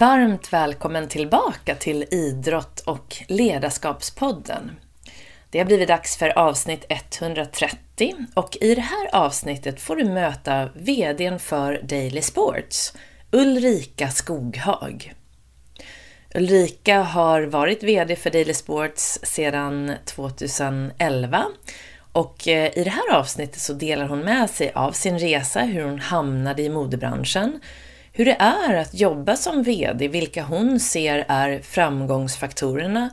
Varmt välkommen tillbaka till Idrott och ledarskapspodden. Det har blivit dags för avsnitt 130 och i det här avsnittet får du möta VDn för Daily Sports, Ulrika Skoghag. Ulrika har varit VD för Daily Sports sedan 2011 och eh, i det här avsnittet så delar hon med sig av sin resa, hur hon hamnade i modebranschen, hur det är att jobba som VD, vilka hon ser är framgångsfaktorerna,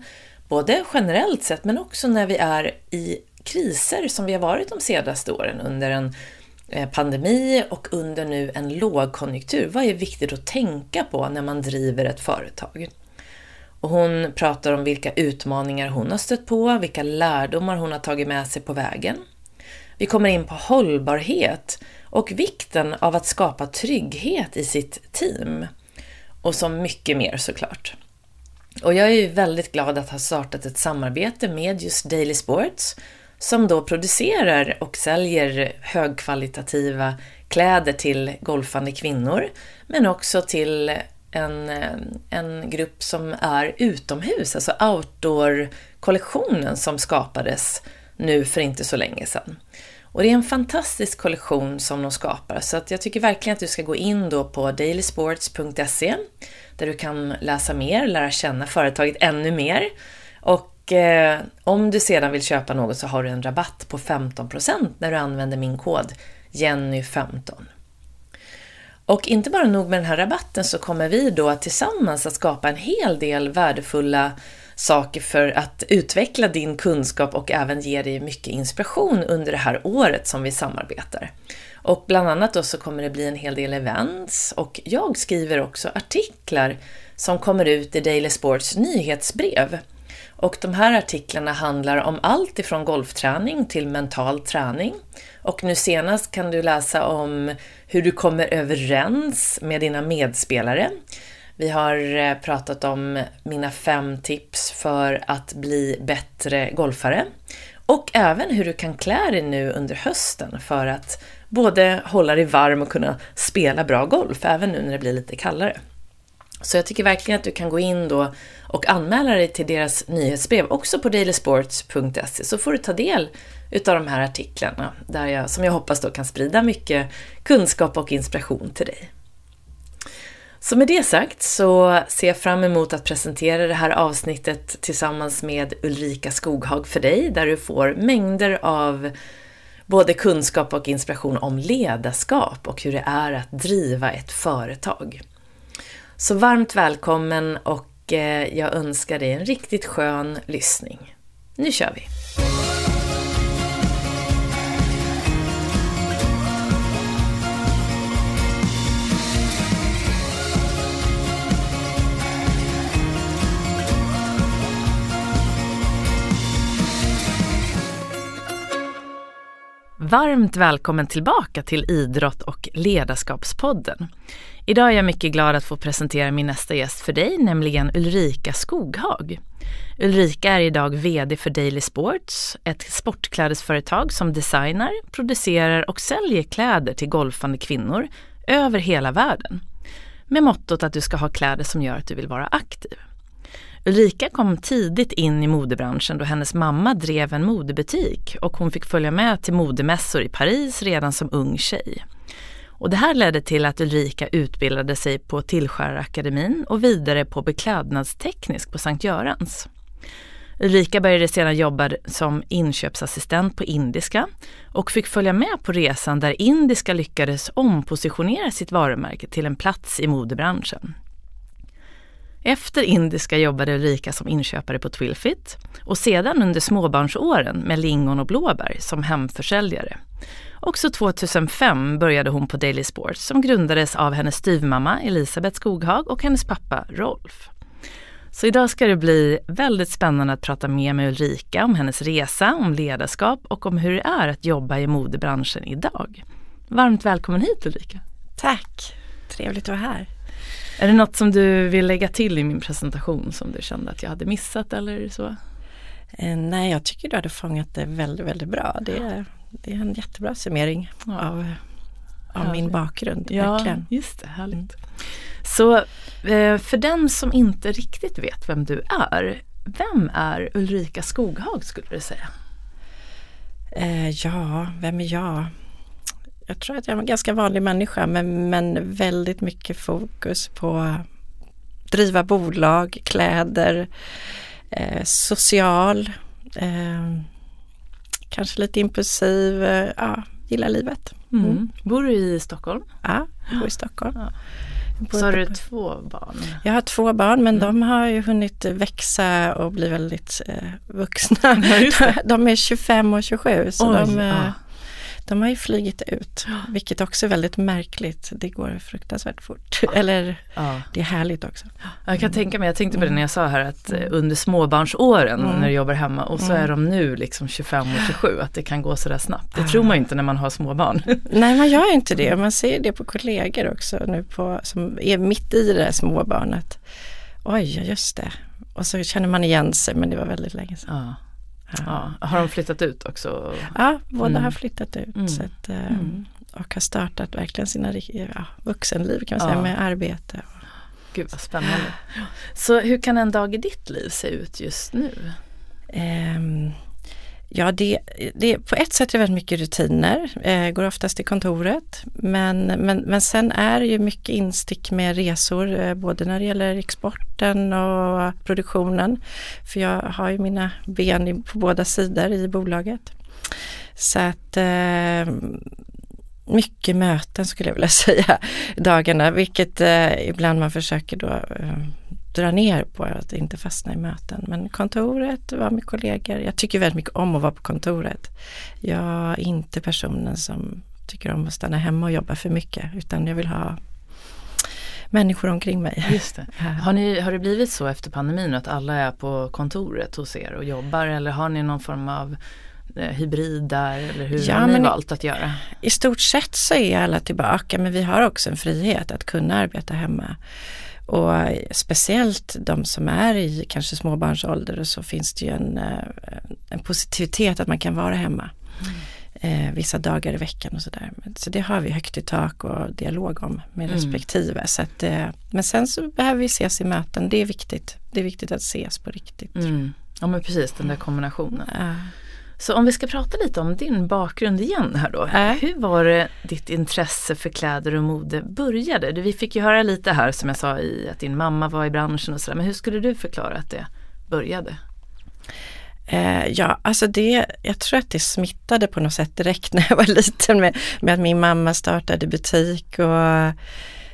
både generellt sett men också när vi är i kriser som vi har varit de senaste åren under en eh, pandemi och under nu en lågkonjunktur. Vad är viktigt att tänka på när man driver ett företag? Och hon pratar om vilka utmaningar hon har stött på, vilka lärdomar hon har tagit med sig på vägen. Vi kommer in på hållbarhet och vikten av att skapa trygghet i sitt team. Och så mycket mer såklart. Och jag är ju väldigt glad att ha startat ett samarbete med just Daily Sports som då producerar och säljer högkvalitativa kläder till golfande kvinnor men också till en, en grupp som är utomhus, alltså outdoor-kollektionen som skapades nu för inte så länge sedan. Och det är en fantastisk kollektion som de skapar, så att jag tycker verkligen att du ska gå in då på dailysports.se där du kan läsa mer, lära känna företaget ännu mer. Och eh, om du sedan vill köpa något så har du en rabatt på 15% när du använder min kod Jenny15. Och inte bara nog med den här rabatten så kommer vi då tillsammans att skapa en hel del värdefulla saker för att utveckla din kunskap och även ge dig mycket inspiration under det här året som vi samarbetar. Och bland annat då så kommer det bli en hel del events och jag skriver också artiklar som kommer ut i Daily Sports nyhetsbrev. Och de här artiklarna handlar om allt ifrån golfträning till mental träning. Och nu senast kan du läsa om hur du kommer överens med dina medspelare. Vi har eh, pratat om mina fem tips för att bli bättre golfare. Och även hur du kan klä dig nu under hösten för att både hålla dig varm och kunna spela bra golf, även nu när det blir lite kallare. Så jag tycker verkligen att du kan gå in då och anmäla dig till deras nyhetsbrev, också på dailysports.se, så får du ta del utav de här artiklarna, där jag, som jag hoppas då kan sprida mycket kunskap och inspiration till dig. Så med det sagt så ser jag fram emot att presentera det här avsnittet tillsammans med Ulrika Skoghag för dig, där du får mängder av både kunskap och inspiration om ledarskap och hur det är att driva ett företag. Så varmt välkommen och eh, jag önskar dig en riktigt skön lyssning. Nu kör vi! Varmt välkommen tillbaka till Idrott och ledarskapspodden. Idag är jag mycket glad att få presentera min nästa gäst för dig, nämligen Ulrika Skoghag. Ulrika är idag VD för Daily Sports, ett sportklädesföretag som designar, producerar och säljer kläder till golfande kvinnor över hela världen. Med mottot att du ska ha kläder som gör att du vill vara aktiv. Ulrika kom tidigt in i modebranschen då hennes mamma drev en modebutik och hon fick följa med till modemässor i Paris redan som ung tjej. Och det här ledde till att Ulrika utbildade sig på Tillskärarakademin och vidare på beklädnadsteknisk på Sankt Görans. Ulrika började sedan jobba som inköpsassistent på Indiska och fick följa med på resan där Indiska lyckades ompositionera sitt varumärke till en plats i modebranschen. Efter Indiska jobbade Ulrika som inköpare på Twilfit och sedan under småbarnsåren med lingon och blåbär som hemförsäljare. Också 2005 började hon på Daily Sports som grundades av hennes styvmamma Elisabeth Skoghag och hennes pappa Rolf. Så idag ska det bli väldigt spännande att prata mer med Ulrika om hennes resa, om ledarskap och om hur det är att jobba i modebranschen idag. Varmt välkommen hit Ulrika! Tack! Trevligt att vara här. Är det något som du vill lägga till i min presentation som du kände att jag hade missat eller så? Eh, nej, jag tycker du hade fångat det väldigt, väldigt bra. Det är, det är en jättebra summering ja. av, av min bakgrund. Ja, verkligen. just det, härligt. Mm. Så eh, för den som inte riktigt vet vem du är, vem är Ulrika Skoghag skulle du säga? Eh, ja, vem är jag? Jag tror att jag är en ganska vanlig människa men, men väldigt mycket fokus på driva bolag, kläder, eh, social, eh, kanske lite impulsiv, eh, ja, gillar livet. Mm. Mm. Bor du i Stockholm? Ja, jag bor i Stockholm. Ja. Så har du två barn? Jag har två barn men mm. de har ju hunnit växa och bli väldigt eh, vuxna. de är 25 och 27 så Oj, de, ja. De har ju flygit ut, vilket också är väldigt märkligt. Det går fruktansvärt fort. Eller ja. det är härligt också. Jag kan tänka mig, jag tänkte på det när jag sa här att eh, under småbarnsåren mm. när du jobbar hemma och så mm. är de nu liksom 25 och 27 att det kan gå sådär snabbt. Det tror man ju inte när man har småbarn. Nej man gör inte det, man ser det på kollegor också nu på, som är mitt i det småbarnet. Oj, just det. Och så känner man igen sig men det var väldigt länge sedan. Ja. Har de flyttat ut också? Ja, båda mm. har flyttat ut. Mm. Så att, eh, mm. Och har startat verkligen sina ja, vuxenliv kan man säga med arbete. Gud vad spännande. Så hur kan en dag i ditt liv se ut just nu? Um, Ja, det, det, på ett sätt är det väldigt mycket rutiner, eh, går oftast till kontoret. Men, men, men sen är det ju mycket instick med resor, eh, både när det gäller exporten och produktionen. För jag har ju mina ben på båda sidor i bolaget. Så att eh, mycket möten skulle jag vilja säga dagarna, vilket eh, ibland man försöker då eh, dra ner på att inte fastna i möten. Men kontoret, vara med kollegor. Jag tycker väldigt mycket om att vara på kontoret. Jag är inte personen som tycker om att stanna hemma och jobba för mycket utan jag vill ha människor omkring mig. Just det. Har, ni, har det blivit så efter pandemin att alla är på kontoret hos er och jobbar eller har ni någon form av eh, hybrid där eller hur ja, har ni valt att göra? I stort sett så är alla tillbaka men vi har också en frihet att kunna arbeta hemma. Och speciellt de som är i kanske småbarnsålder så finns det ju en, eh, en positivitet att man kan vara hemma. Mm. Eh, vissa dagar i veckan och sådär. Så det har vi högt i tak och dialog om med mm. respektive. Så att, eh, men sen så behöver vi ses i möten, det är viktigt. Det är viktigt att ses på riktigt. Mm. Ja men precis den där kombinationen. Ja. Så om vi ska prata lite om din bakgrund igen här då. Äh. Hur var det ditt intresse för kläder och mode började? Vi fick ju höra lite här som jag sa i att din mamma var i branschen och sådär. Men hur skulle du förklara att det började? Eh, ja, alltså det, jag tror att det smittade på något sätt direkt när jag var liten med, med att min mamma startade butik och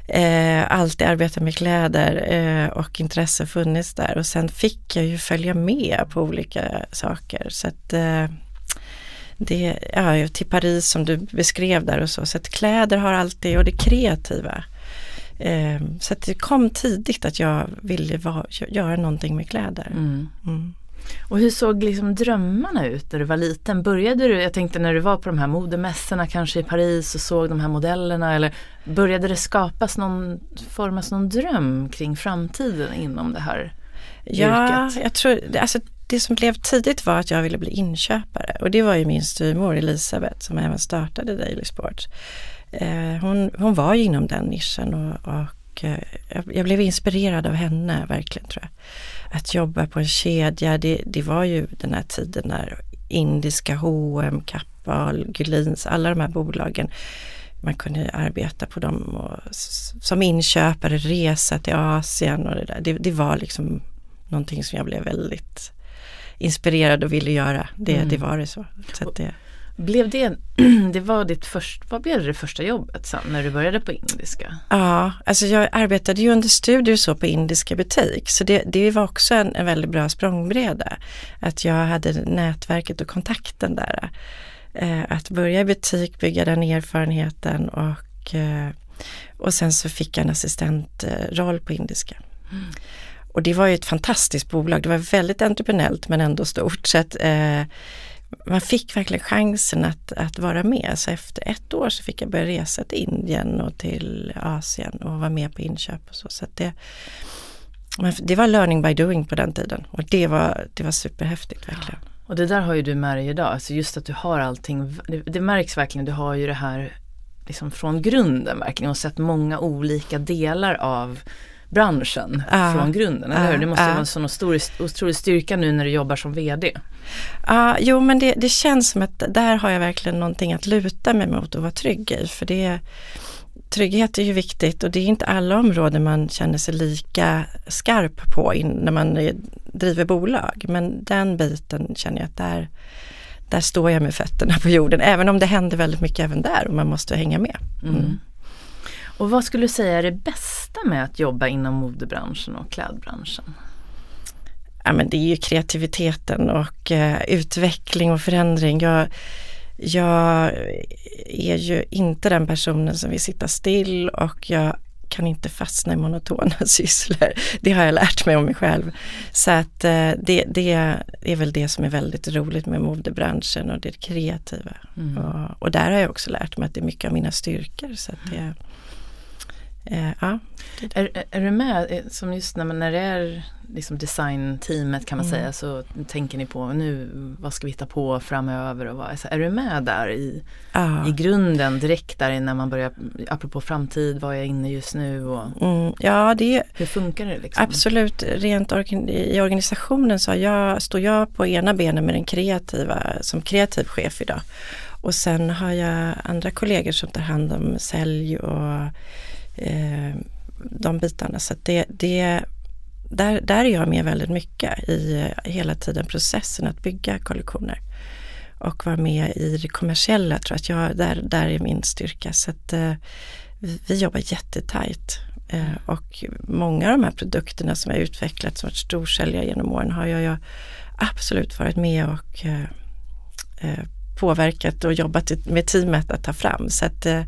eh, alltid arbetat med kläder eh, och intresse funnits där och sen fick jag ju följa med på olika saker. Så att eh, det, ja, till Paris som du beskrev där och så. Så att kläder har alltid, och det kreativa. Eh, så att det kom tidigt att jag ville va, göra någonting med kläder. Mm. Mm. Och hur såg liksom drömmarna ut när du var liten? Började du, jag tänkte när du var på de här modemässorna kanske i Paris och såg de här modellerna eller började det skapas någon, formas någon dröm kring framtiden inom det här ja, yrket? jag tror, alltså det som blev tidigt var att jag ville bli inköpare och det var ju min styvmor Elisabeth som även startade Daily Sports. Eh, hon, hon var inom den nischen och, och eh, jag blev inspirerad av henne verkligen tror jag att jobba på en kedja, det, det var ju den här tiden när indiska H&M, Kappahl, Gullins, alla de här bolagen man kunde arbeta på dem och som inköpare resa till Asien och det där. Det, det, var liksom någonting som jag blev väldigt inspirerad och ville göra. Det, mm. det var det så. så det, blev det, det var ditt första, vad blev det första jobbet sen när du började på indiska? Ja, alltså jag arbetade ju under studier så på indiska butik så det, det var också en, en väldigt bra språngbräda. Att jag hade nätverket och kontakten där. Eh, att börja i butik, bygga den erfarenheten och, eh, och sen så fick jag en assistentroll på indiska. Mm. Och det var ju ett fantastiskt bolag, det var väldigt entreprenellt men ändå stort. Så att, eh, man fick verkligen chansen att, att vara med. Så efter ett år så fick jag börja resa till Indien och till Asien och vara med på inköp och så. så det, det var learning by doing på den tiden och det var, det var superhäftigt verkligen. Och det där har ju du med dig idag, alltså just att du har allting, det, det märks verkligen, du har ju det här liksom från grunden verkligen och sett många olika delar av branschen Ja. från grunden, eller hur? Det måste Ja. vara en sån otrolig, otrolig styrka nu när du jobbar som VD. Ja, jo men det, det känns som att där har jag verkligen någonting att luta mig mot och vara trygg i. För det, trygghet är ju viktigt och det är inte alla områden man känner sig lika skarp på in, när man driver bolag. Men den biten känner jag att där, där står jag med fötterna på jorden. Även om det händer väldigt mycket även där och man måste hänga med. Mm. Och vad skulle du säga är det bästa med att jobba inom modebranschen och klädbranschen? Ja, men det är ju kreativiteten och eh, utveckling och förändring. Jag, jag är ju inte den personen som vill sitta still och jag kan inte fastna i monotona sysslor. Det har jag lärt mig om mig själv. Så att eh, det, det är väl det som är väldigt roligt med modebranschen och det kreativa. Mm. Och, och där har jag också lärt mig att det är mycket av mina styrkor. Så att det, eh, ja. Är, är- du med, eh, som just när, när det är liksom designteamet kan man Mm. säga så tänker ni på nu vad ska vi hitta på framöver och vad, är du med där i, Ja. i grunden direkt där när man börjar, apropå framtid, vad är jag inne just nu och Mm, ja, det hur funkar det liksom? Absolut, rent organ- i organisationen så jag, står jag på ena benen med den kreativa som kreativ chef idag. Och sen har jag andra kollegor som tar hand om sälj och eh, de bitarna. Så att det, det, där, där är jag med väldigt mycket i eh, hela tiden processen att bygga kollektioner. Och vara med i det kommersiella tror att jag, där, där är min styrka. Så att, eh, vi, vi jobbar jättetajt. Eh, och många av de här produkterna som jag utvecklat som varit storsäljare genom åren har jag jag absolut varit med och eh, eh påverkat och jobbat med teamet att ta fram. Så att eh,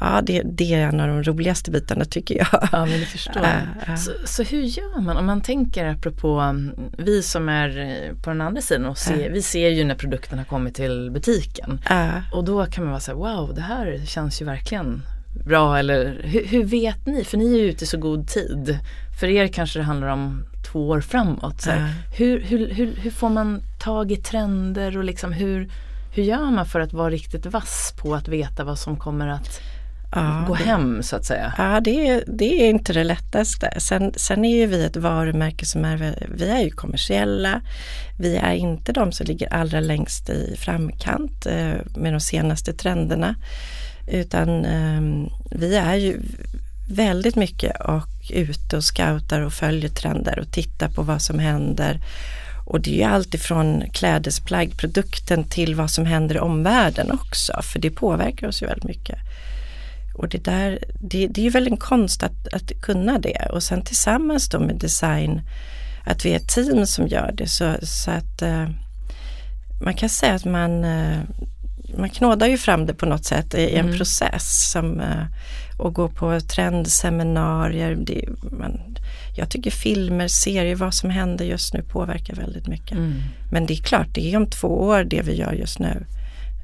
ja, det, det är en av de roligaste bitarna tycker jag. Ja, men det förstår Ja, jag. ja. Så, så hur gör man om man tänker apropå mm, vi som är eh, på den andra sidan och ser, Ja. vi ser ju när produkten har kommit till butiken. Ja. Och då kan man vara så här, wow det här känns ju verkligen bra eller hur, hur vet ni? För ni är ju ute i så god tid. För er kanske det handlar om två år framåt. Så Ja. hur, hur, hur, hur får man tag i trender och liksom hur, hur gör man för att vara riktigt vass på att veta vad som kommer att Ja, gå det- hem så att säga? Ja, det är, det är inte det lättaste. Sen, sen är ju vi ett varumärke som är, vi är ju kommersiella. Vi är inte de som ligger allra längst i framkant eh, med de senaste trenderna. Utan eh, vi är ju väldigt mycket och ute och scoutar och följer trender och tittar på vad som händer. Och det är ju allt ifrån klädesplagg, produkten till vad som händer i omvärlden också, för det påverkar oss ju väldigt mycket. Och det där, det, det är ju väl en konst att, att kunna det. Och sen tillsammans då med design, att vi är ett team som gör det. Så, så att eh, man kan säga att man, eh, man knådar ju fram det på något sätt i en Mm. process. Som, eh, och går på trendseminarier. Det, man, jag tycker filmer, serier, vad som händer just nu påverkar väldigt mycket. Mm. Men det är klart, det är om två år det vi gör just nu.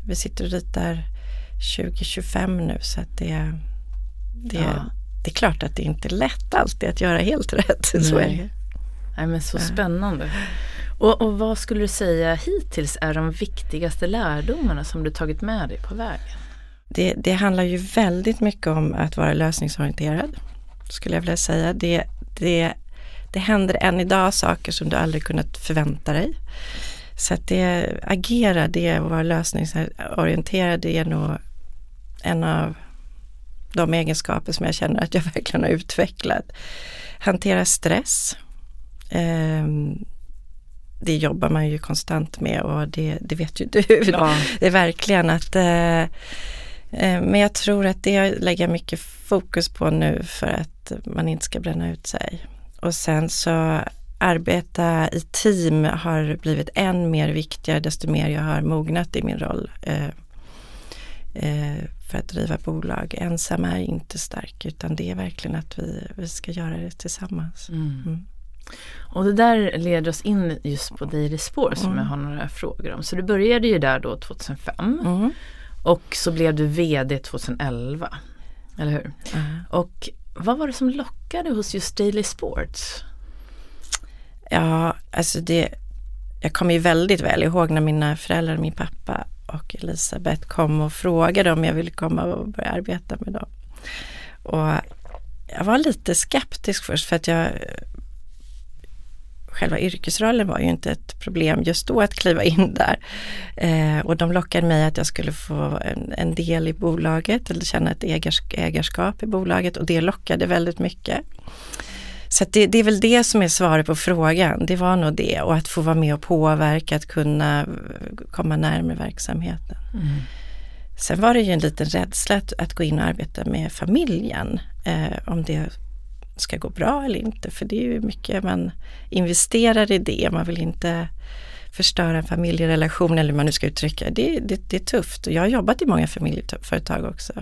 Vi sitter och ritar 2025 nu så att det, det, Ja. det är klart att det inte är lätt alltid att göra helt rätt. Så är Nej. det. Nej men så spännande. Och, och vad skulle du säga hittills är de viktigaste lärdomarna som du tagit med dig på vägen? Det, det handlar ju väldigt mycket om att vara lösningsorienterad, skulle jag vilja säga. Det, det, det händer än idag saker som du aldrig kunnat förvänta dig. Så att det, agera, det och vara lösningsorienterad, det är nog en av de egenskaper som jag känner att jag verkligen har utvecklat. Hantera stress. Ehm, det jobbar man ju konstant med och det, det vet ju du. Det är verkligen att eh, eh, men jag tror att det lägger jag mycket fokus på nu för att man inte ska bränna ut sig. Och sen så arbeta i team har blivit än mer viktigare desto mer jag har mognat i min roll eh, eh, för att driva bolag. Ensam är inte stark utan det är verkligen att vi, vi ska göra det tillsammans. Mm. Mm. Och det där leder oss in just på Daily Spår som Mm. jag har några frågor om. Så du började ju där då 2005 Mm. och så blev du VD 2011. Eller hur? Ja. Och vad var det som lockade hos just Daily Sports? Ja, alltså det, jag kommer ju väldigt väl ihåg när mina föräldrar och min pappa och Elisabeth kom och frågade om jag ville komma och börja arbeta med dem. Och jag var lite skeptisk först för att jag själva yrkesrollen var ju inte ett problem just då att kliva in där. Eh, och de lockade mig att jag skulle få en, en del i bolaget eller känna ett ägars, ägarskap i bolaget och det lockade väldigt mycket. Så det, det, är väl det som är svaret på frågan. Det var nog det och att få vara med och påverka, att kunna komma närmare verksamheten. Mm. Sen var det ju en liten rädsla att, att gå in och arbeta med familjen. Eh, om det ska gå bra eller inte. För det är ju mycket man investerar i det. Man vill inte förstöra en familjerelation eller hur man nu ska uttrycka det. Det, det är tufft. Och jag har jobbat i många familjeföretag också.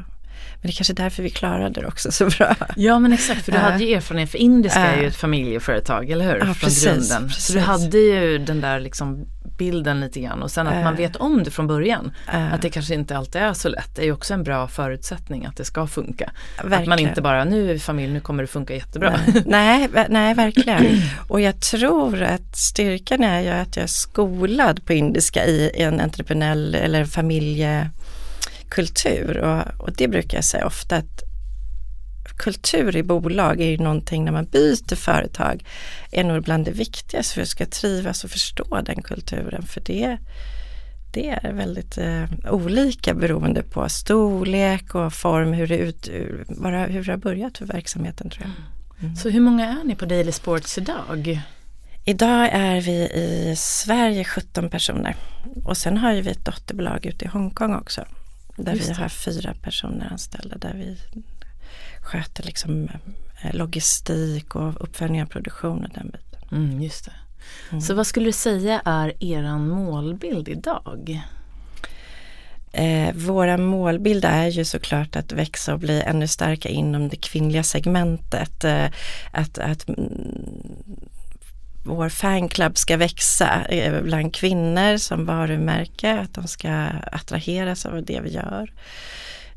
Men det är kanske är därför vi klarade det också så bra. Ja men exakt, för du hade ju erfarenhet, för Indiska är ju ett familjeföretag, eller hur? Ja, Från precis, grunden. precis. Så du hade ju den där liksom bilden lite grann och sen att man vet om det från början. Att det kanske inte alltid är så lätt. Det är ju också en bra förutsättning att det ska funka. Verkligen. Att man inte bara, nu är vi familj, nu kommer det funka jättebra. Nej, nej, nej, verkligen. Och jag tror att styrkan är ju att jag är skolad på indiska i en entreprenöriell eller familjekultur. Och, och det brukar jag säga ofta att kultur i bolag är ju någonting när man byter företag är nog bland det viktigaste för att ska trivas och förstå den kulturen. För det, det är väldigt eh, olika beroende på storlek och form, hur det, ut, bara hur det har börjat för verksamheten tror jag. Mm. Så hur många är ni på Daily Sports idag? Idag är vi i Sverige 17 personer och sen har ju vi ett dotterbolag ute i Hongkong också. Där vi har fyra personer anställda där vi sköter liksom logistik och uppföljning av produktion och den biten. Mm, just det. Mm. Så vad skulle du säga är eran målbild idag? Eh, våra målbild är ju såklart att växa och bli ännu starkare inom det kvinnliga segmentet. Eh, att, att mm, vår fanclub ska växa eh, bland kvinnor som varumärke, att de ska attraheras av det vi gör.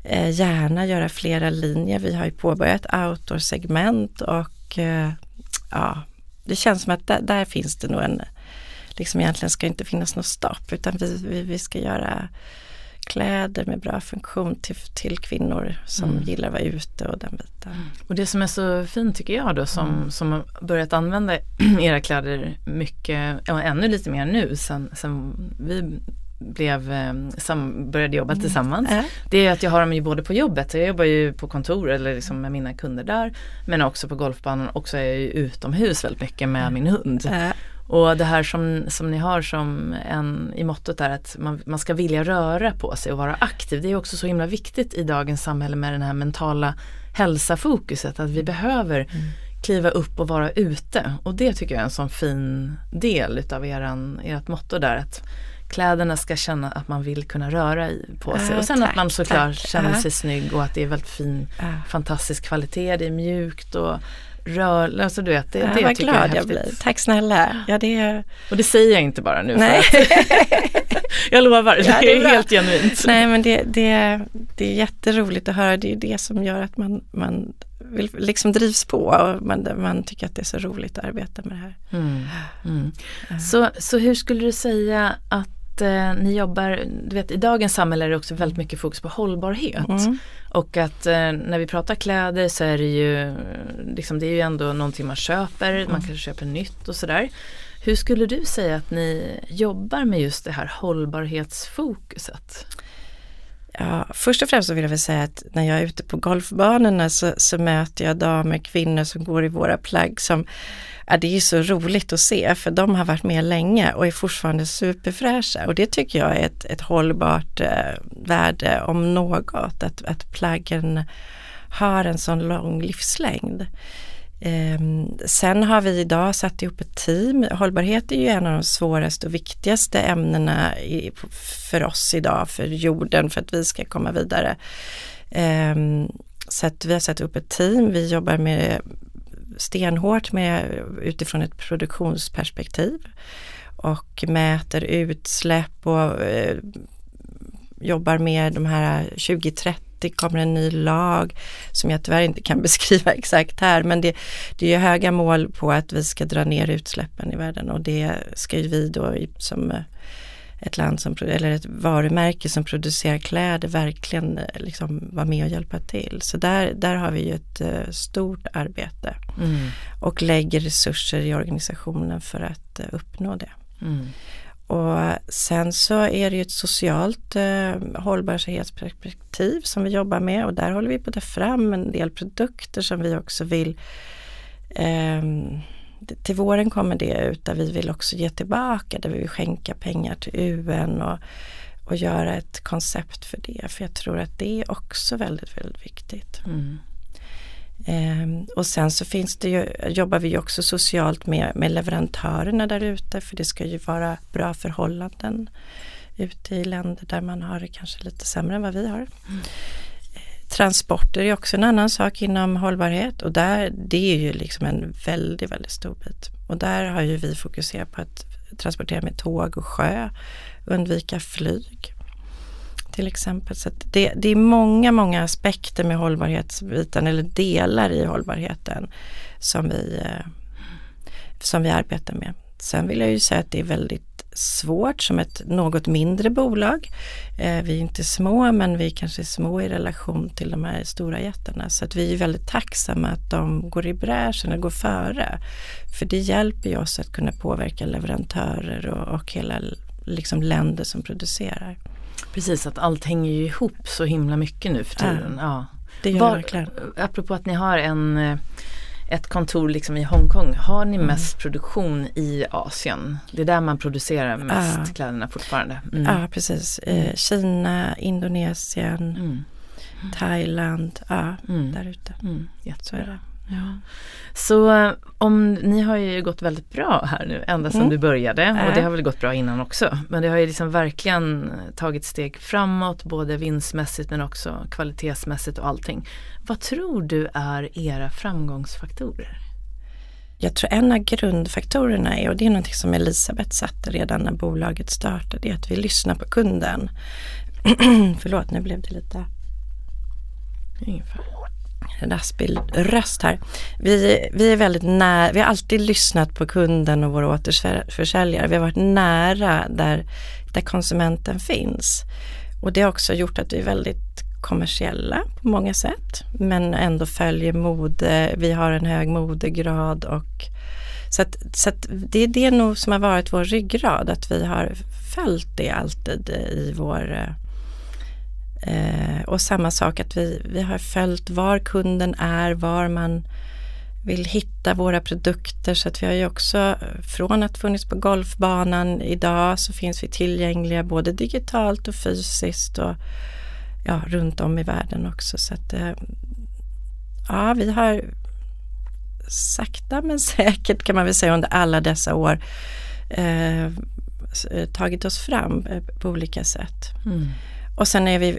Eh, gärna göra flera linjer. Vi har ju påbörjat outdoor-segment och eh, ja, det känns som att där, där, finns det nog en, liksom egentligen ska inte finnas något stopp utan vi, vi, vi ska göra kläder med bra funktion till, till kvinnor som mm. gillar att vara ute och den biten. Och det som är så fint tycker jag då som, mm. som har börjat använda era kläder mycket, och ännu lite mer nu sen, sen vi blev, sam, började jobba mm. tillsammans. Mm. Det är att jag har dem ju både på jobbet, jag jobbar ju på kontor eller liksom med mina kunder där. Men också på golfbanan och så är jag ju utomhus väldigt mycket med min hund. Mm. Och det här som, som ni har som en i mottot är att man, man ska vilja röra på sig och vara aktiv. Det är också så himla viktigt i dagens samhälle med den här mentala hälsa-fokuset att vi behöver mm. kliva upp och vara ute. Och det tycker jag är en sån fin del utav eran, ert motto där. att kläderna ska känna att man vill kunna röra i, på sig. och sen tack, att man såklart tack. känner sig snygg och att det är väldigt fin, fantastisk kvalitet. Det är mjukt och rör, alltså du vet, det, det vad tycker glad jag är jag blir. Tack snälla. Ja, det... Och det säger jag inte bara nu. Nej. jag lovar, det, ja, det är, är helt genuint. Nej men det, det, det är jätteroligt att höra. Det är det som gör att man, man vill, liksom drivs på och man, man tycker att det är så roligt att arbeta med det här. Mm. Mm. Så, så hur skulle du säga att eh, ni jobbar, du vet i dagens samhälle är det också väldigt mycket fokus på hållbarhet. Mm. Och att eh, när vi pratar kläder så är det ju, liksom, det är ju ändå någonting man köper, man kanske köper nytt och sådär. Hur skulle du säga att ni jobbar med just det här hållbarhetsfokuset? Ja, först och främst så vill jag väl säga att när jag är ute på golfbanorna så, så möter jag damer, kvinnor som går i våra plagg som, ja det är så roligt att se för de har varit med länge och är fortfarande superfräscha och det tycker jag är ett, ett hållbart eh, värde om något, att, att plaggen har en sån lång livslängd. Ehm, sen har vi idag satt ihop ett team. Hållbarhet är ju en av de svåraste och viktigaste ämnena för oss idag, för jorden, för att vi ska komma vidare. Ehm, så att vi har satt ihop ett team. Vi jobbar med stenhårt med, utifrån ett produktionsperspektiv och mäter utsläpp och eh, jobbar med de här 2030 det kommer en ny lag som jag tyvärr inte kan beskriva exakt här men det, det är höga mål på att vi ska dra ner utsläppen i världen och det ska ju vi då som ett land som, eller ett varumärke som producerar kläder verkligen eh, liksom vara med och hjälpa till. Så där, där har vi ju ett uh, stort arbete mm. och lägger resurser i organisationen för att uppnå det. Mm. Och sen så är det ju ett socialt eh, hållbarhetsperspektiv som vi jobbar med och där håller vi på att ta fram en del produkter som vi också vill eh, till våren kommer det ut där vi vill också ge tillbaka, där vi vill skänka pengar till UN och, och göra ett koncept för det. För jag tror att det är också väldigt, väldigt viktigt. Mm. Um, och sen så finns det ju, jobbar vi också socialt med, med leverantörerna där ute för det ska ju vara bra förhållanden ute i länder där man har det kanske lite sämre än vad vi har. Mm. Transporter är också en annan sak inom hållbarhet och där, det är ju liksom en väldigt, väldigt stor bit. Och där har ju vi fokuserat på att transportera med tåg och sjö, undvika flyg till exempel. Så det, det, är många, många aspekter med hållbarhetsbiten eller delar i hållbarheten som vi, eh, som vi arbetar med. Sen vill jag ju säga att det är väldigt svårt som ett något mindre bolag. Eh, vi är inte små men vi kanske är små i relation till de här stora jättarna. Så att vi är väldigt tacksamma att de går i bräschen och går före. För det hjälper ju oss att kunna påverka leverantörer och, och hela liksom länder som producerar. Precis, att allt hänger ju ihop så himla mycket nu för tiden. Ja. Det gör Var, det verkligen. Apropå att ni har en eh, ett kontor liksom i Hongkong, har ni mm. mest produktion i Asien? Det är där man producerar mest ja. kläderna fortfarande? Mm. Ja precis, eh, Kina, Indonesien, mm. Thailand, ja mm. där ute. Mm. Så är det. Ja. Så om, ni har ju gått väldigt bra här nu ända sedan mm. du började och det har väl gått bra innan också. Men det har ju liksom verkligen tagit steg framåt både vinstmässigt men också kvalitetsmässigt och allting. Vad tror du är era framgångsfaktorer? Jag tror en av grundfaktorerna är, och det är något som Elisabeth satte redan när bolaget startade, är att vi lyssnar på kunden. Förlåt, nu blev det lite... Ungefär raspig röst här. Vi, vi är väldigt nära, vi har alltid lyssnat på kunden och våra återförsäljare. Vi har varit nära där, där konsumenten finns. Och det har också gjort att vi är väldigt kommersiella på många sätt men ändå följer mode. Vi har en hög modegrad och så, att, så att det är det nog som har varit vår ryggrad, att vi har följt det alltid i vår eh, Eh, och samma sak att vi, vi har följt var kunden är, var man vill hitta våra produkter så att vi har ju också från att funnits på golfbanan idag så finns vi tillgängliga både digitalt och fysiskt och ja, runt om i världen också. Så att eh, ja, vi har sakta men säkert kan man väl säga under alla dessa år eh, tagit oss fram eh, på olika sätt. Mm. Och sen är vi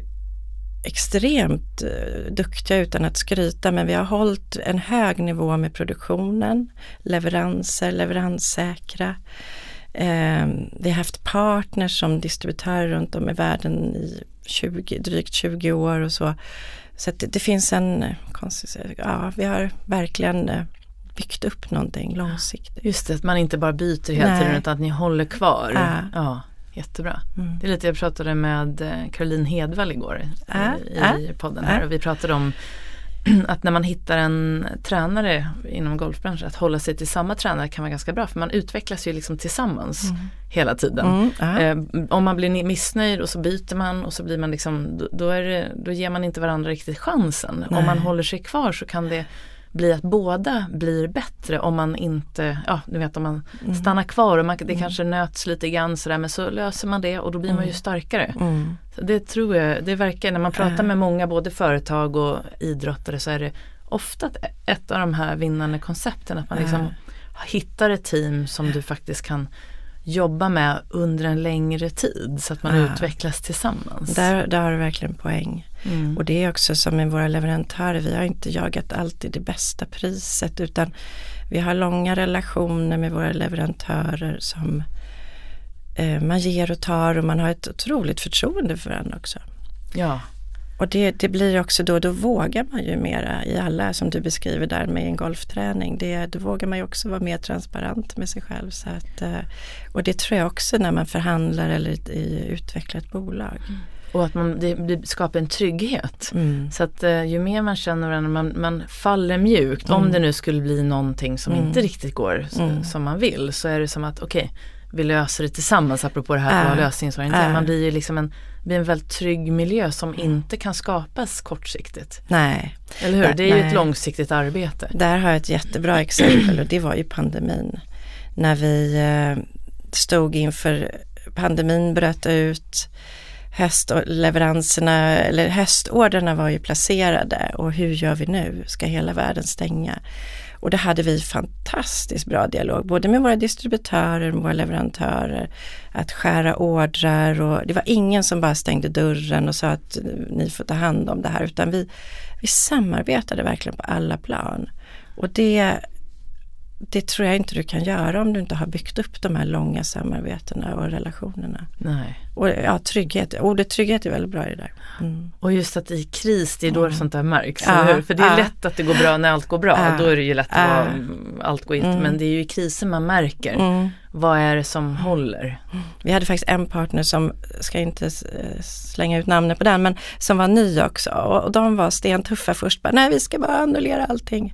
extremt eh, duktiga utan att skryta men vi har hållit en hög nivå med produktionen, leveranser, leveranssäkra. Eh, vi har haft partners som distributörer runt om i världen i 20, drygt 20 år och så. Så det, det, finns en, ja vi har verkligen eh, byggt upp någonting långsiktigt. Just det, att man inte bara byter hela tiden utan att ni håller kvar. Ja. ja. Jättebra. Mm. Det är lite, jag pratade med eh, Caroline Hedvall igår äh, i, äh, podden här äh. och vi pratade om att när man hittar en tränare inom golfbranschen att hålla sig till samma tränare kan vara ganska bra för man utvecklas ju liksom tillsammans mm. hela tiden. Mm, eh, om man blir missnöjd och så byter man och så blir man liksom, då, är det, då ger man inte varandra riktigt chansen. Nej. Om man håller sig kvar så kan det bli att båda blir bättre om man inte, ja du vet om man mm. stannar kvar och man, det mm. kanske nöts lite grann sådär men så löser man det och då blir mm. man ju mm. starkare. Mm. Så det tror jag, det verkar när man pratar med många både företag och idrottare så är det ofta ett av de här vinnande koncepten att man liksom hittar ett team som du faktiskt kan jobba med under en längre tid så att man ja. utvecklas tillsammans. Där, där har du verkligen poäng. Mm. Och det är också som med våra leverantörer, vi har inte jagat alltid det bästa priset utan vi har långa relationer med våra leverantörer som eh, man ger och tar och man har ett otroligt förtroende för varandra också. Ja. Och det, det blir också då, då vågar man ju mera i alla, som du beskriver där med en golfträning. Det, då vågar man ju också vara mer transparent med sig själv. Så att, eh, och det tror jag också när man förhandlar eller i, utvecklar ett bolag. Mm. Och att man, det, det skapar en trygghet. Mm. Så att eh, ju mer man känner varandra, man, man faller mjukt. Mm. Om det nu skulle bli någonting som mm. inte riktigt går mm. som man vill så är det som att okej, okay, vi löser det tillsammans apropå det här att äh, vara lösningsorienterad. Äh. Man blir ju liksom en, blir en väldigt trygg miljö som mm. inte kan skapas kortsiktigt. Nej. Eller hur? Det är ju ett långsiktigt arbete. Där har jag ett jättebra exempel och det var ju pandemin. När vi eh, stod inför pandemin bröt ut höstleveranserna eller höstorderna var ju placerade och hur gör vi nu? Ska hela världen stänga? Och det hade vi fantastiskt bra dialog, både med våra distributörer, med våra leverantörer, att skära ordrar och det var ingen som bara stängde dörren och sa att ni får ta hand om det här, utan vi, vi samarbetade verkligen på alla plan. Och det det tror jag inte du kan göra om du inte har byggt upp de här långa samarbetena och relationerna. Nej. Och ja, trygghet, ordet trygghet är väldigt bra i det där. Mm. Och just att i kris, det är då mm. sånt där märks. Ja, För det är ja. lätt att det går bra när allt går bra. Ja. Då är det ju lätt att vara, allt går inte. Mm. Men det är ju i kriser man märker. Mm. Vad är det som håller? Vi hade faktiskt en partner som, ska inte slänga ut namnet på den, men som var ny också. Och de var stentuffa först. Bara, Nej, vi ska bara annullera allting.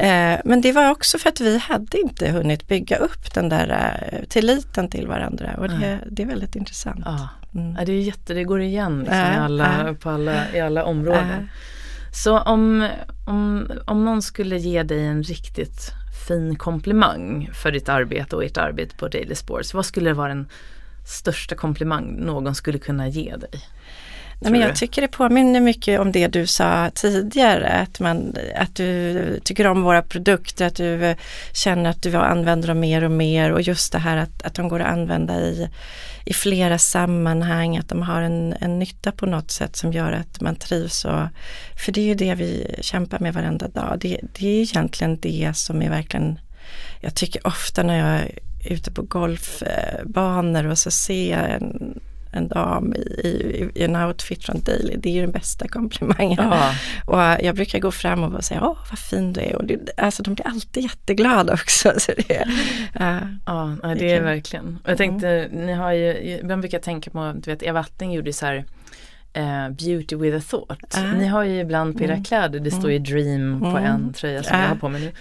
Eh, men det var också för att vi hade inte hunnit bygga upp den där eh, tilliten till varandra och det, det är väldigt intressant. Ja. Mm. ja. det är jätte, det går igen liksom i, alla, på alla, i alla områden. Så om, om, om någon skulle ge dig en riktigt fin komplimang för ditt arbete och ert arbete på Daily Sports, vad skulle vara den största komplimang någon skulle kunna ge dig? Nej, men jag tycker det påminner mycket om det du sa tidigare, att, man, att du tycker om våra produkter, att du känner att du använder dem mer och mer och just det här att, att de går att använda i, i flera sammanhang, att de har en, en nytta på något sätt som gör att man trivs. Och, för det är ju det vi kämpar med varenda dag. Det, det är egentligen det som är verkligen, jag tycker ofta när jag ute på golfbanor och så ser jag en en dam i, i, i, en outfit från Daily, det är ju den bästa komplimangen. Ja. Och jag brukar gå fram och säga, åh vad fin du är. Och det, alltså de blir alltid jätteglada också. Så det, uh, ja, det är verkligen. Och jag tänkte, mm. ni har ju, ibland brukar jag tänka på, du vet Eva Attling gjorde så här Uh, beauty with a thought. Uh. Ni har ju ibland på era mm. kläder, det står ju mm. dream mm. på en tröja som uh. jag har på mig nu.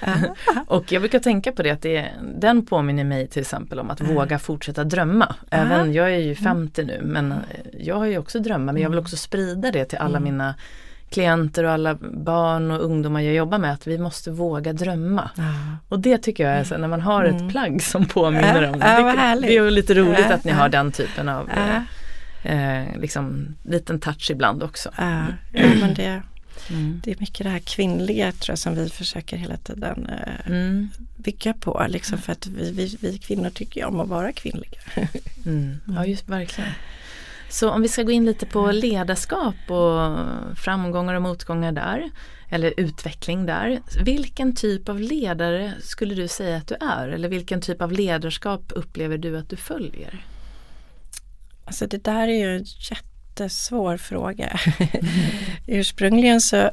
och jag brukar tänka på det att det, den påminner mig till exempel om att våga fortsätta drömma. Även, jag är ju 50 nu men eh, jag har ju också drömmar men jag vill också sprida det till alla mina klienter och alla barn och ungdomar jag jobbar med att vi måste våga drömma. Och det tycker jag är så när man har ett plagg som påminner om det. Det, det är lite roligt att ni har den typen av eh, liksom, liten touch ibland också. Ja, men det, mm. det är mycket det här kvinnliga tror jag som vi försöker hela tiden eh, mm. bygga på. Liksom, för att vi, vi, vi kvinnor tycker ju om att vara kvinnliga. Mm. Ja, just verkligen. Så om vi ska gå in lite på ledarskap och framgångar och motgångar där, eller utveckling där. Vilken typ av ledare skulle du säga att du är? Eller vilken typ av ledarskap upplever du att du följer? Alltså det där är ju en jättesvår fråga. Ursprungligen så,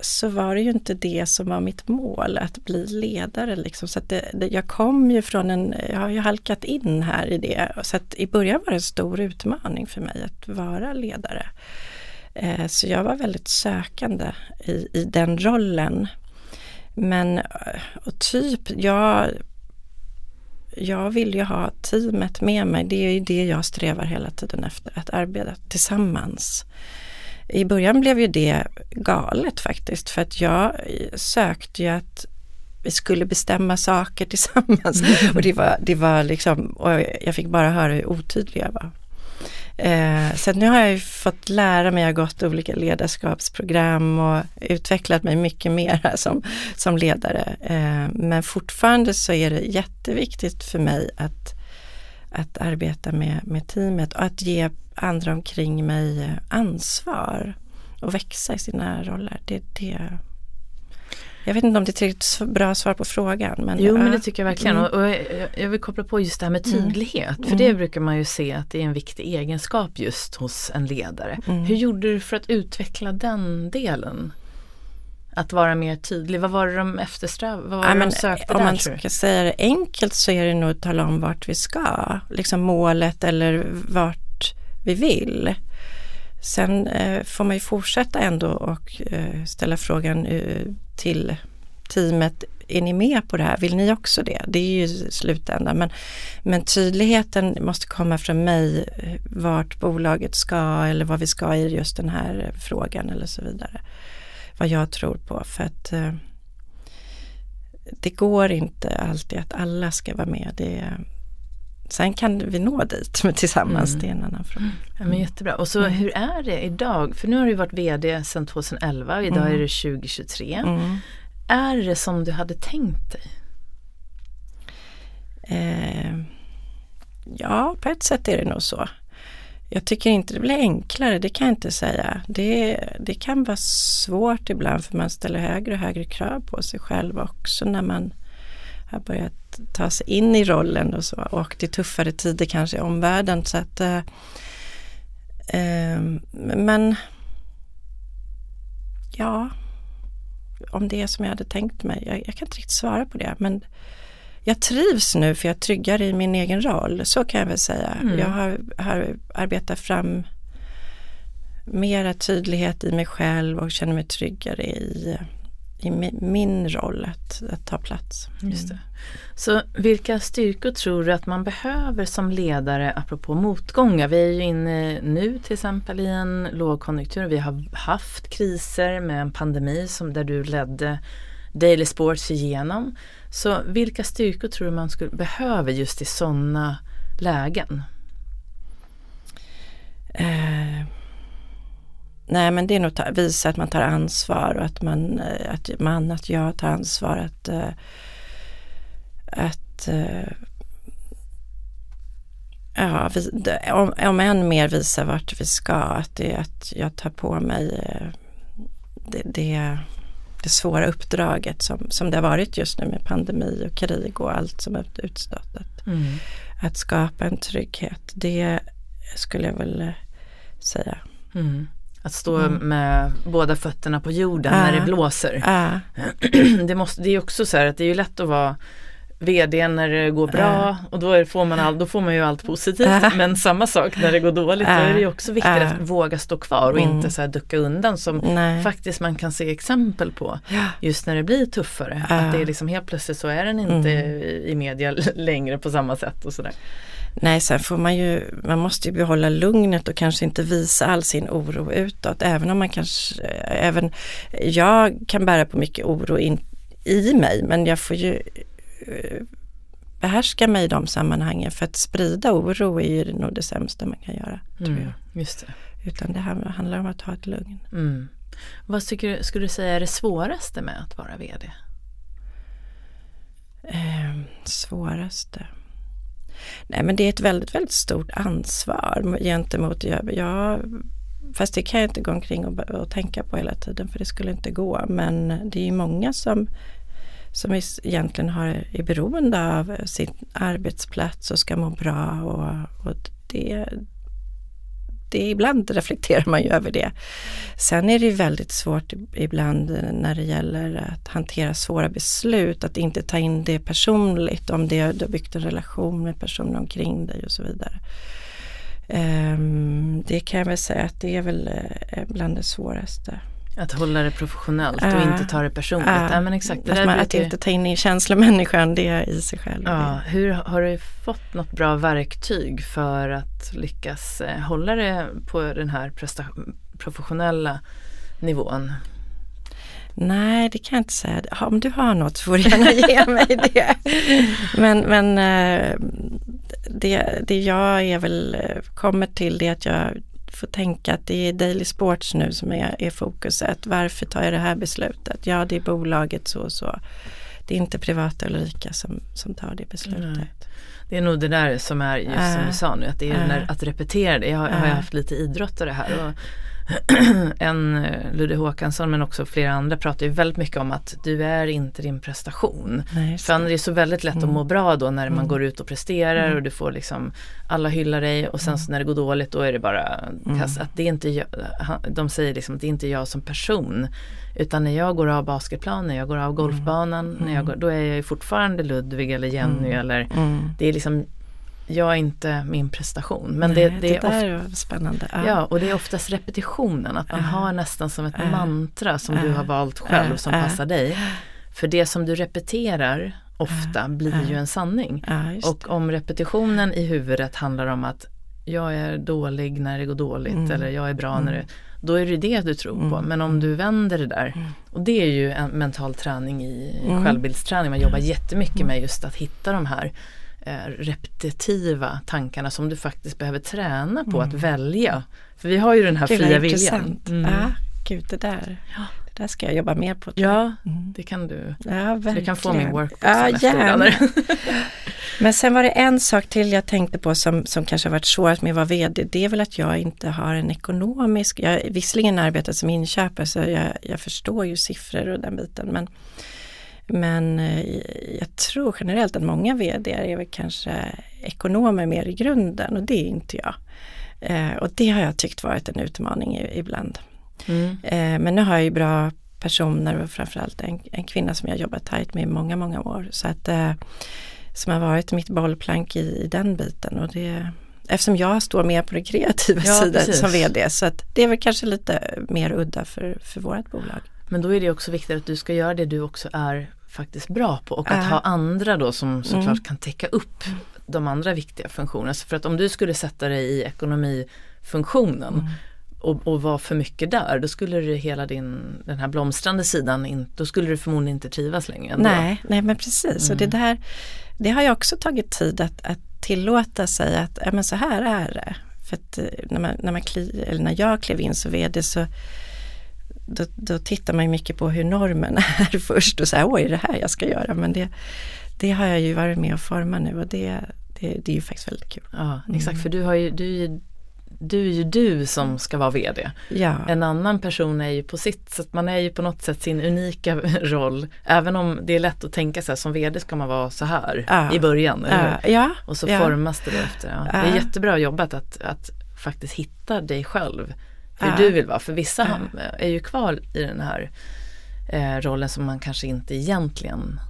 så var det ju inte det som var mitt mål, att bli ledare. Liksom. Så det, det, jag kom ju från en, jag har ju halkat in här i det. Så att i början var det en stor utmaning för mig att vara ledare. Eh, så jag var väldigt sökande i, i den rollen. Men eh, och typ, jag jag vill ju ha teamet med mig. Det är ju det jag strävar hela tiden efter, att arbeta tillsammans. I början blev ju det galet faktiskt för att jag sökte ju att vi skulle bestämma saker tillsammans. Mm. Och det var, det var liksom, och jag fick bara höra hur otydlig jag var. Eh, så nu har jag ju fått lära mig, jag har gått olika ledarskapsprogram och utvecklat mig mycket mer som, som ledare. Eh, men fortfarande så är det jätteviktigt för mig att, att arbeta med, med teamet och att ge andra omkring mig ansvar och växa i sina roller. Det, det jag vet inte om det är tillräckligt bra svar på frågan. Men jo ja. men det tycker jag verkligen. Mm. Och jag, jag vill koppla på just det här med tydlighet. För Mm. det brukar man ju se att det är en viktig egenskap just hos en ledare. Mm. Hur gjorde du för att utveckla den delen? Att vara mer tydlig. Vad var det de eftersträvade? Vad var Ja, det de sökte om där man tror du? ska säga det enkelt så är det nog att tala om vart vi ska. Liksom målet eller vart vi vill. Sen eh, får man ju fortsätta ändå och eh, ställa frågan eh, till teamet. Är ni med på det här? Vill ni också det? Det är ju slutändan. Men, men tydligheten måste komma från mig eh, vart bolaget ska eller vad vi ska i just den här frågan eller så vidare. Vad jag tror på. För att eh, det går inte alltid att alla ska vara med. Det, sen kan vi nå dit tillsammans, Mm. det är en annan fråga. Ja, men jättebra. Och så Mm. hur är det idag? För nu har du varit VD sedan 2011 och idag Mm. är det 2023. Mm. Är det som du hade tänkt dig? Eh, ja, på ett sätt är det nog så. Jag tycker inte det blir enklare, det kan jag inte säga. Det, det kan vara svårt ibland för man ställer högre och högre krav på sig själv också när man har börjat ta sig in i rollen och så. Och det är tuffare tider kanske i omvärlden. Så att, eh, eh, men ja, om det är som jag hade tänkt mig. Jag, jag kan inte riktigt svara på det. Men jag trivs nu för jag är tryggare i min egen roll. Så kan jag väl säga. Mm. Jag har, har arbetat fram mera tydlighet i mig själv och känner mig tryggare i, i mi- min roll att, att ta plats. Just det. Så vilka styrkor tror du att man behöver som ledare apropå motgångar? Vi är ju inne nu till exempel i en lågkonjunktur. Vi har haft kriser med en pandemi som där du ledde Daily Sports igenom. Så vilka styrkor tror du man skulle behöver just i sådana lägen? Eh, nej men det är nog att visa att man tar ansvar och att man, eh, att man, att jag tar ansvar att, eh, att eh, ja, vi, om, om än mer visa vart vi ska, att, det, att jag tar på mig det, det, det svåra uppdraget som, som det har varit just nu med pandemi och krig och allt som är utstått. Att, att skapa en trygghet, det skulle jag väl säga. Mm. Att stå Mm. med båda fötterna på jorden Ja. när det blåser. Ja, det, måste, det är också så här att det är ju lätt att vara VD när det går bra och då, får, man all, då får man ju allt positivt. Ja. Men samma sak när det går dåligt, då är det ju också viktigt att våga stå kvar och Mm. inte så här ducka undan som nej. faktiskt man kan se exempel på. Just när det blir tuffare. Att det är liksom helt plötsligt så är den inte Mm. i, i media längre på samma sätt och sådär. Nej, sen får man ju, man måste ju behålla lugnet och kanske inte visa all sin oro utåt. Även om man kanske, även jag kan bära på mycket oro in, i mig, men jag får ju eh, behärska mig i de sammanhangen. För att sprida oro är ju nog det sämsta man kan göra. Tror Mm. jag. Just det. Utan det här handlar om att ha ett lugn. Mm. Vad tycker skulle du säga är det svåraste med att vara VD? Eh, svåraste? Nej men det är ett väldigt, väldigt stort ansvar gentemot, jag, jag, fast det kan jag inte gå omkring och, och tänka på hela tiden för det skulle inte gå. Men det är ju många som, som egentligen har, är beroende av sin arbetsplats och ska må bra och, och det, det ibland reflekterar man ju över det. Sen är det ju väldigt svårt ibland när det gäller att hantera svåra beslut, att inte ta in det personligt, om det, du har byggt en relation med personer omkring dig och så vidare. Um, det kan jag väl säga att det är väl eh, bland det svåraste. Att hålla det professionellt och Ja. inte ta det personligt. Ja, Ja, men exakt. Det att, man, att inte ta in i känslomänniskan, det i sig själv. Ja, hur har du fått något bra verktyg för att lyckas eh, hålla det på den här professionella nivån? Nej, det kan jag inte säga. Om du har något får du gärna ge mig det. Men, men eh, det, det jag är väl eh, kommer till det att jag får tänka att det är Daily Sports nu som är, är fokuset. Varför tar jag det här beslutet? Ja, det är bolaget så och så. Det är inte privata Ulrika som, som tar det beslutet. Nej. Det är nog det där som är just som du sa nu, att det är den där, att repetera det. Jag har, jag har Ja. haft lite idrottare här och en eh, Ludde Håkansson men också flera andra pratar ju väldigt mycket om att du är inte din prestation. Nej, För det är så väldigt lätt Mm. att må bra då när man Mm. går ut och presterar Mm. och du får liksom alla hyllar dig och sen så när det går dåligt då är det bara kast. Mm. Att det är inte jag, de säger liksom att det är inte jag som person. Utan när jag går av basketplanen, när jag går av golfbanan, när jag går, då är jag ju fortfarande Ludvig eller Jenny Mm. eller Mm. det är liksom jag är inte min prestation. Men Nej, det, det, är där ofta, var spännande. ja, och det är oftast repetitionen, att man Ja. har nästan som ett Ja. mantra som du Ja. har valt själv Ja. som Ja. passar dig. För det som du repeterar ofta blir Ja. ju en sanning. Ja, Och om repetitionen i huvudet handlar om att jag är dålig när det går dåligt Mm. eller jag är bra Mm. när det då är det det du tror på. Mm. Men om du vänder det där Mm. och det är ju en mental träning i Mm. självbildsträning. Man jobbar jättemycket med just att hitta de här repetitiva tankarna som du faktiskt behöver träna på att välja. För vi har ju den här Gud, fria viljan. Mm. Ja, gud det där. Det där ska jag jobba mer på. Ja, Mm. det kan du. Ja. Du kan få min workbook Ja, efter gärna. Men sen var det en sak till jag tänkte på som, som kanske har varit svårast med att vara VD. Det är väl att jag inte har en ekonomisk, jag har visserligen arbetat som inköpare så jag, jag förstår ju siffror och den biten. Men, men eh, jag tror generellt att många VD är väl kanske ekonomer mer i grunden och det är inte jag. Eh, och det har jag tyckt varit en utmaning ibland. Mm. Eh, men nu har jag ju bra personer och framförallt en, en kvinna som jag jobbat tajt med i många, många år. Så att, som har varit mitt bollplank i, i den biten. Och det, eftersom jag står mer på den kreativa Ja, sidan precis. som VD. Så att det är väl kanske lite mer udda för, för vårt bolag. Men då är det också viktigt att du ska göra det du också är faktiskt bra på och att Ja. ha andra då som såklart Mm. kan täcka upp de andra viktiga funktionerna. Så för att om du skulle sätta dig i ekonomifunktionen Mm. och, och vara för mycket där, då skulle du hela din, den här blomstrande sidan, in, då skulle du förmodligen inte trivas längre. Ändå. Nej, nej men precis. Och det Mm. där, det har ju också tagit tid att, att tillåta sig att, ja men så här är det. För att eh, när, man, när, man kli, eller när jag klev in som VD så då, då tittar man mycket på hur normen är först och så här, oj, är det här jag ska göra? Men det, det har jag ju varit med och forma nu och det, det, det är ju faktiskt väldigt kul. Ja, exakt, Mm. för du, har ju, du, du är ju du som ska vara VD. Ja, En annan person är ju på sitt sätt, man är ju på något sätt sin unika roll. Även om det är lätt att tänka sig som VD ska man vara så här Ja. i början. Ja, Och så formas det därefter. Ja. Det är jättebra jobbat att, att faktiskt hitta dig själv. Hur Ja. du vill vara. För vissa Ja. är ju kvar i den här eh, rollen som man kanske inte egentligen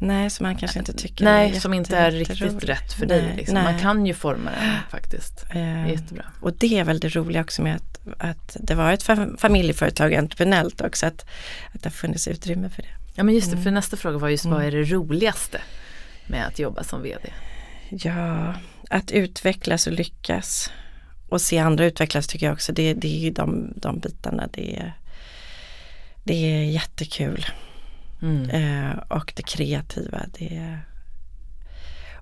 Nej, som man kanske inte tycker Nej, är som inte är riktigt rätt för Nej, dig. Liksom. Man nej. kan ju forma den faktiskt. Det är Eh, jättebra. Och det är väl det roliga också med att, att det var ett fa- familjeföretag entreprenellt också, att, att det har funnits utrymme för det. Ja men just det, för Mm. nästa fråga var just vad är det roligaste med att jobba som VD? Ja, att utvecklas och lyckas och se andra utvecklas tycker jag också, det, det är ju de, de bitarna, det är, det är jättekul. Mm. Eh, och det kreativa, det är...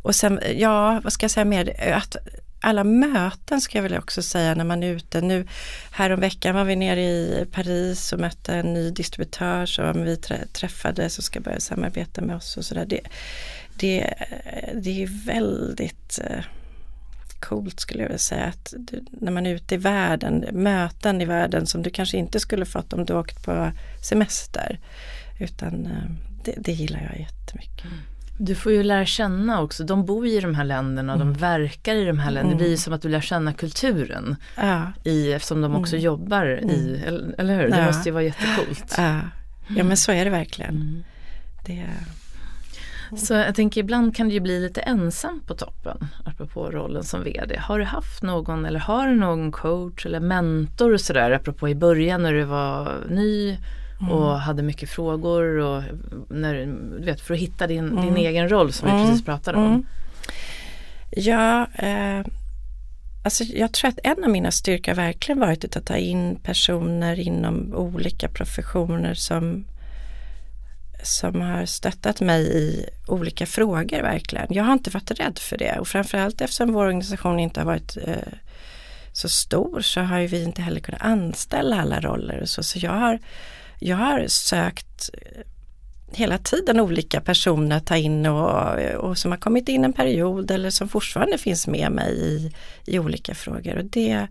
Och sen, ja, vad ska jag säga mer? Att alla möten ska jag väl också säga när man är ute. Nu häromveckan var vi nere i Paris och mötte en ny distributör som vi trä- träffade som ska börja samarbeta med oss och sådär. Det, det, det är väldigt eh, coolt skulle jag vilja säga att du, när man är ute i världen, möten i världen som du kanske inte skulle fått om du åkt på semester. Utan eh, det, det gillar jag jättemycket. Du får ju lära känna också, de bor i de här länderna och de verkar i de här länderna. Det blir ju som att du lär känna kulturen Ja, i, eftersom de också Mm. jobbar i, eller, eller hur? Det Ja. måste ju vara jättecoolt. ja. ja men så är det verkligen. Mm. Det, Så jag tänker ibland kan det ju bli lite ensam på toppen, apropå rollen som VD. Har du haft någon eller har du någon coach eller mentor och sådär, apropå i början när du var ny och hade mycket frågor och när, du vet, för att hitta din, din Mm. egen roll som vi Mm. precis pratade om. Mm. Ja, eh, alltså jag tror att en av mina styrkor verkligen varit att ta in personer inom olika professioner som, som har stöttat mig i olika frågor verkligen. Jag har inte varit rädd för det och framförallt eftersom vår organisation inte har varit eh, så stor så har ju vi inte heller kunnat anställa alla roller och så. Så jag har, jag har sökt eh, hela tiden olika personer att ta in och, och som har kommit in en period eller som fortfarande finns med mig i, i olika frågor. Och det,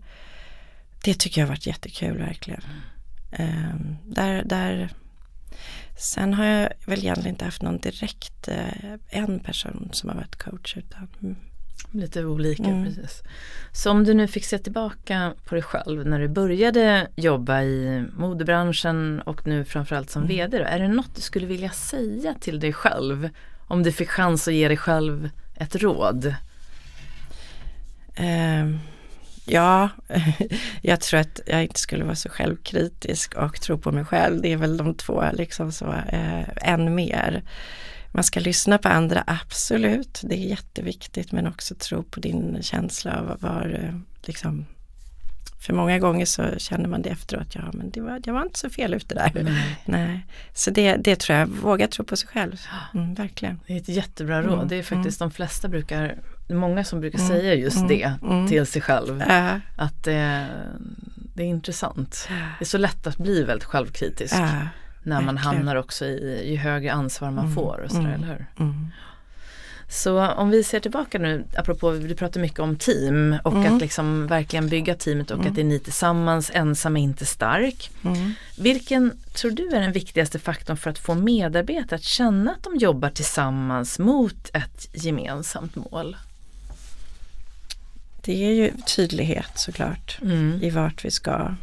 det tycker jag har varit jättekul verkligen. Eh, där, där, sen har jag väl egentligen inte haft någon direkt, eh, en person som har varit coach utan mm. Lite olika, mm. precis. Så om du nu fick se tillbaka på dig själv när du började jobba i modebranschen och nu framförallt som mm. VD. Då, är det något du skulle vilja säga till dig själv? Om du fick chans att ge dig själv ett råd? Um. Ja, jag tror att jag inte skulle vara så självkritisk och tro på mig själv. Det är väl de två liksom så, eh, än mer. Man ska lyssna på andra, absolut, det är jätteviktigt men också tro på din känsla av var, eh, liksom, för många gånger så känner man det efteråt, ja men det var, jag var inte så fel ute där. Nej. Nej. Så det, det tror jag, våga tro på sig själv. Mm, verkligen. Det är ett jättebra råd, mm, det är faktiskt mm. de flesta brukar, många som brukar mm, säga just mm, det mm. till sig själv. Äh. Att det, det är intressant. Det är så lätt att bli väldigt självkritisk. Äh när man Verkligen. hamnar också i ju högre ansvar man mm. får och sådär, mm. eller hur? Så om vi ser tillbaka nu, apropå vi pratar mycket om team och mm. att liksom verkligen bygga teamet och mm. att det är ni tillsammans, ensam är inte stark. Mm. Vilken tror du är den viktigaste faktorn för att få medarbetare att känna att de jobbar tillsammans mot ett gemensamt mål? Det är ju tydlighet såklart mm. i vart vi ska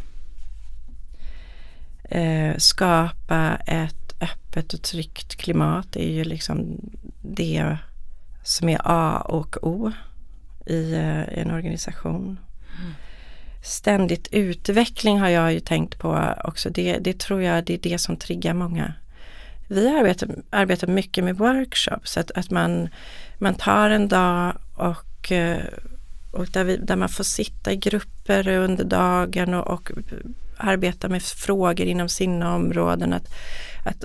eh, skapa ett öppet och tryggt klimat det är ju liksom det som är A och O i eh, en organisation. Mm. Ständigt utveckling har jag ju tänkt på också. Det, det tror jag det är det som triggar många. Vi arbetar, arbetar mycket med workshops, att, att man, man tar en dag och, eh, och där, vi, där man får sitta i grupper under dagen och, och arbeta med frågor inom sina områden. Att, att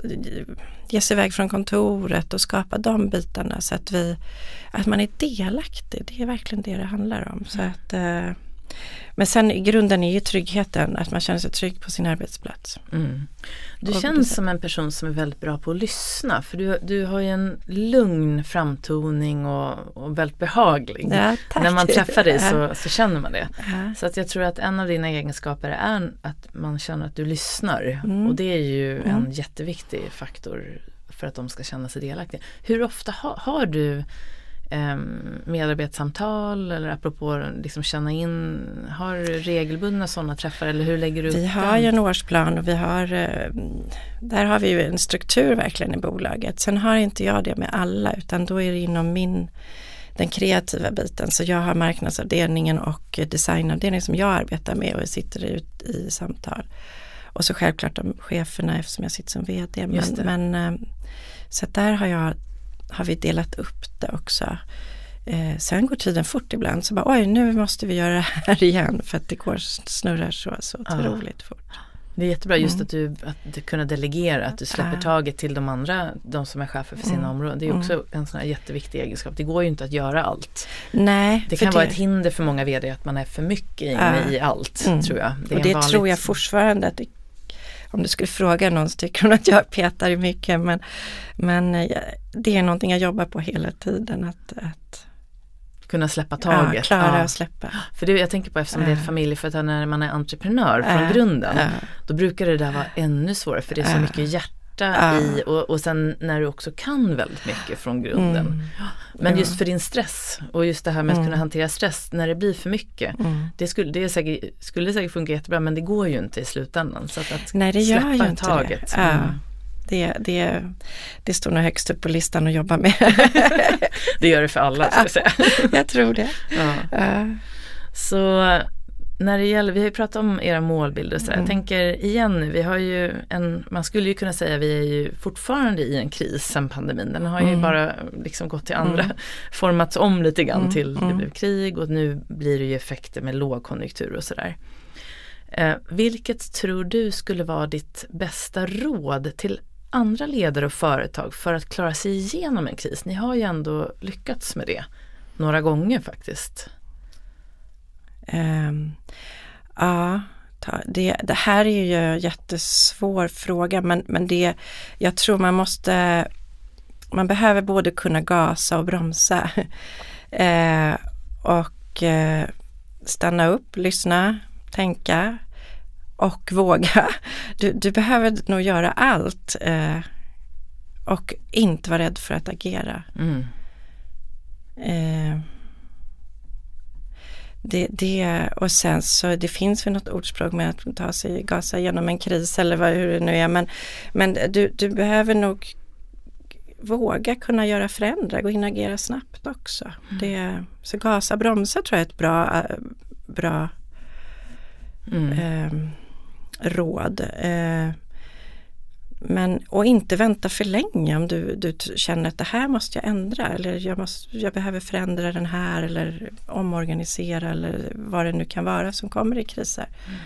ge sig iväg från kontoret och skapa de bitarna så att vi att man är delaktig. Det är verkligen det det handlar om. Så mm. att, eh, men sen i grunden är ju tryggheten, att man känner sig trygg på sin arbetsplats. Mm. Du och känns som en person som är väldigt bra på att lyssna för du, du har ju en lugn framtoning och, och väldigt behaglig. Ja, När man träffar dig så, så känner man det. Ja. Så att jag tror att en av dina egenskaper är att man känner att du lyssnar mm. och det är ju mm. en jätteviktig faktor för att de ska känna sig delaktiga. Hur ofta ha, har du Ehm, medarbetssamtal eller apropå liksom känna in, har du regelbundna sådana träffar eller hur lägger du upp Vi har den? ju en årsplan och vi har, eh, där har vi ju en struktur verkligen i bolaget. Sen har inte jag det med alla utan då är det inom min den kreativa biten. Så jag har marknadsavdelningen och designavdelningen som jag arbetar med och sitter ut i samtal. Och så självklart de cheferna eftersom jag sitter som VD. Men, men, eh, så där har jag har vi delat upp det också. Eh, sen går tiden fort ibland så bara oj nu måste vi göra det här igen för att det går snurrar så, så otroligt ja. fort. Det är jättebra just mm. att, du, att du kunna delegera, att du släpper ja. taget till de andra, de som är chefer för sina mm. områden. Det är också mm. en sån här jätteviktig egenskap. Det går ju inte att göra allt. Nej. Det kan vara ett hinder för många vd att man är för mycket inne ja. i allt, mm. tror jag. Det och det vanligt... tror jag fortfarande att det om du skulle fråga någon så tycker hon att jag petar i mycket men, men eh, det är någonting jag jobbar på hela tiden att, att kunna släppa taget. Ja, klara ja. att släppa. För det, jag tänker på eftersom det är ett familjeföretag när man är entreprenör från grunden. Då brukar det där vara ännu svårare för det är så mycket hjärta ja. i och, och sen när du också kan väldigt mycket från grunden. Mm. Men just för din stress och just det här med att mm. kunna hantera stress när det blir för mycket. Mm. Det, skulle, det säkert, skulle säkert funka jättebra men det går ju inte i slutändan. Så att, att Nej det gör ju inte taget. det. Mm. Det, det, det står nog högst upp på listan att jobba med. det gör det för alla, ska jag säga. jag tror det. Ja. Uh. Så när det gäller, vi har ju pratat om era målbilder så mm. Jag tänker igen nu, vi har ju en, man skulle ju kunna säga vi är ju fortfarande i en kris sen pandemin. Den har ju mm. bara liksom gått till andra, mm. formats om lite grann mm. till det mm. blev krig och nu blir det ju effekter med lågkonjunktur och sådär. Eh, vilket tror du skulle vara ditt bästa råd till andra ledare och företag för att klara sig igenom en kris? Ni har ju ändå lyckats med det några gånger faktiskt. Um, ja, det, det, här är ju en jättesvår fråga men, men det, jag tror man måste, man behöver både kunna gasa och bromsa. eh, och eh, stanna upp, lyssna tänka och våga. Du, du behöver nog göra allt eh, och inte vara rädd för att agera. Mm. Det, det, och sen så det finns väl något ordspråk med att ta sig, gasa genom en kris eller vad, hur det nu är. Men, men du, du behöver nog våga kunna göra gå in och agera snabbt också. Mm. Det, så gasa, bromsa tror jag är ett bra, bra mm. eh, råd. Eh, men, och inte vänta för länge om du, du känner att det här måste jag ändra eller jag, måste, jag behöver förändra den här eller omorganisera eller vad det nu kan vara som kommer i kriser. Mm.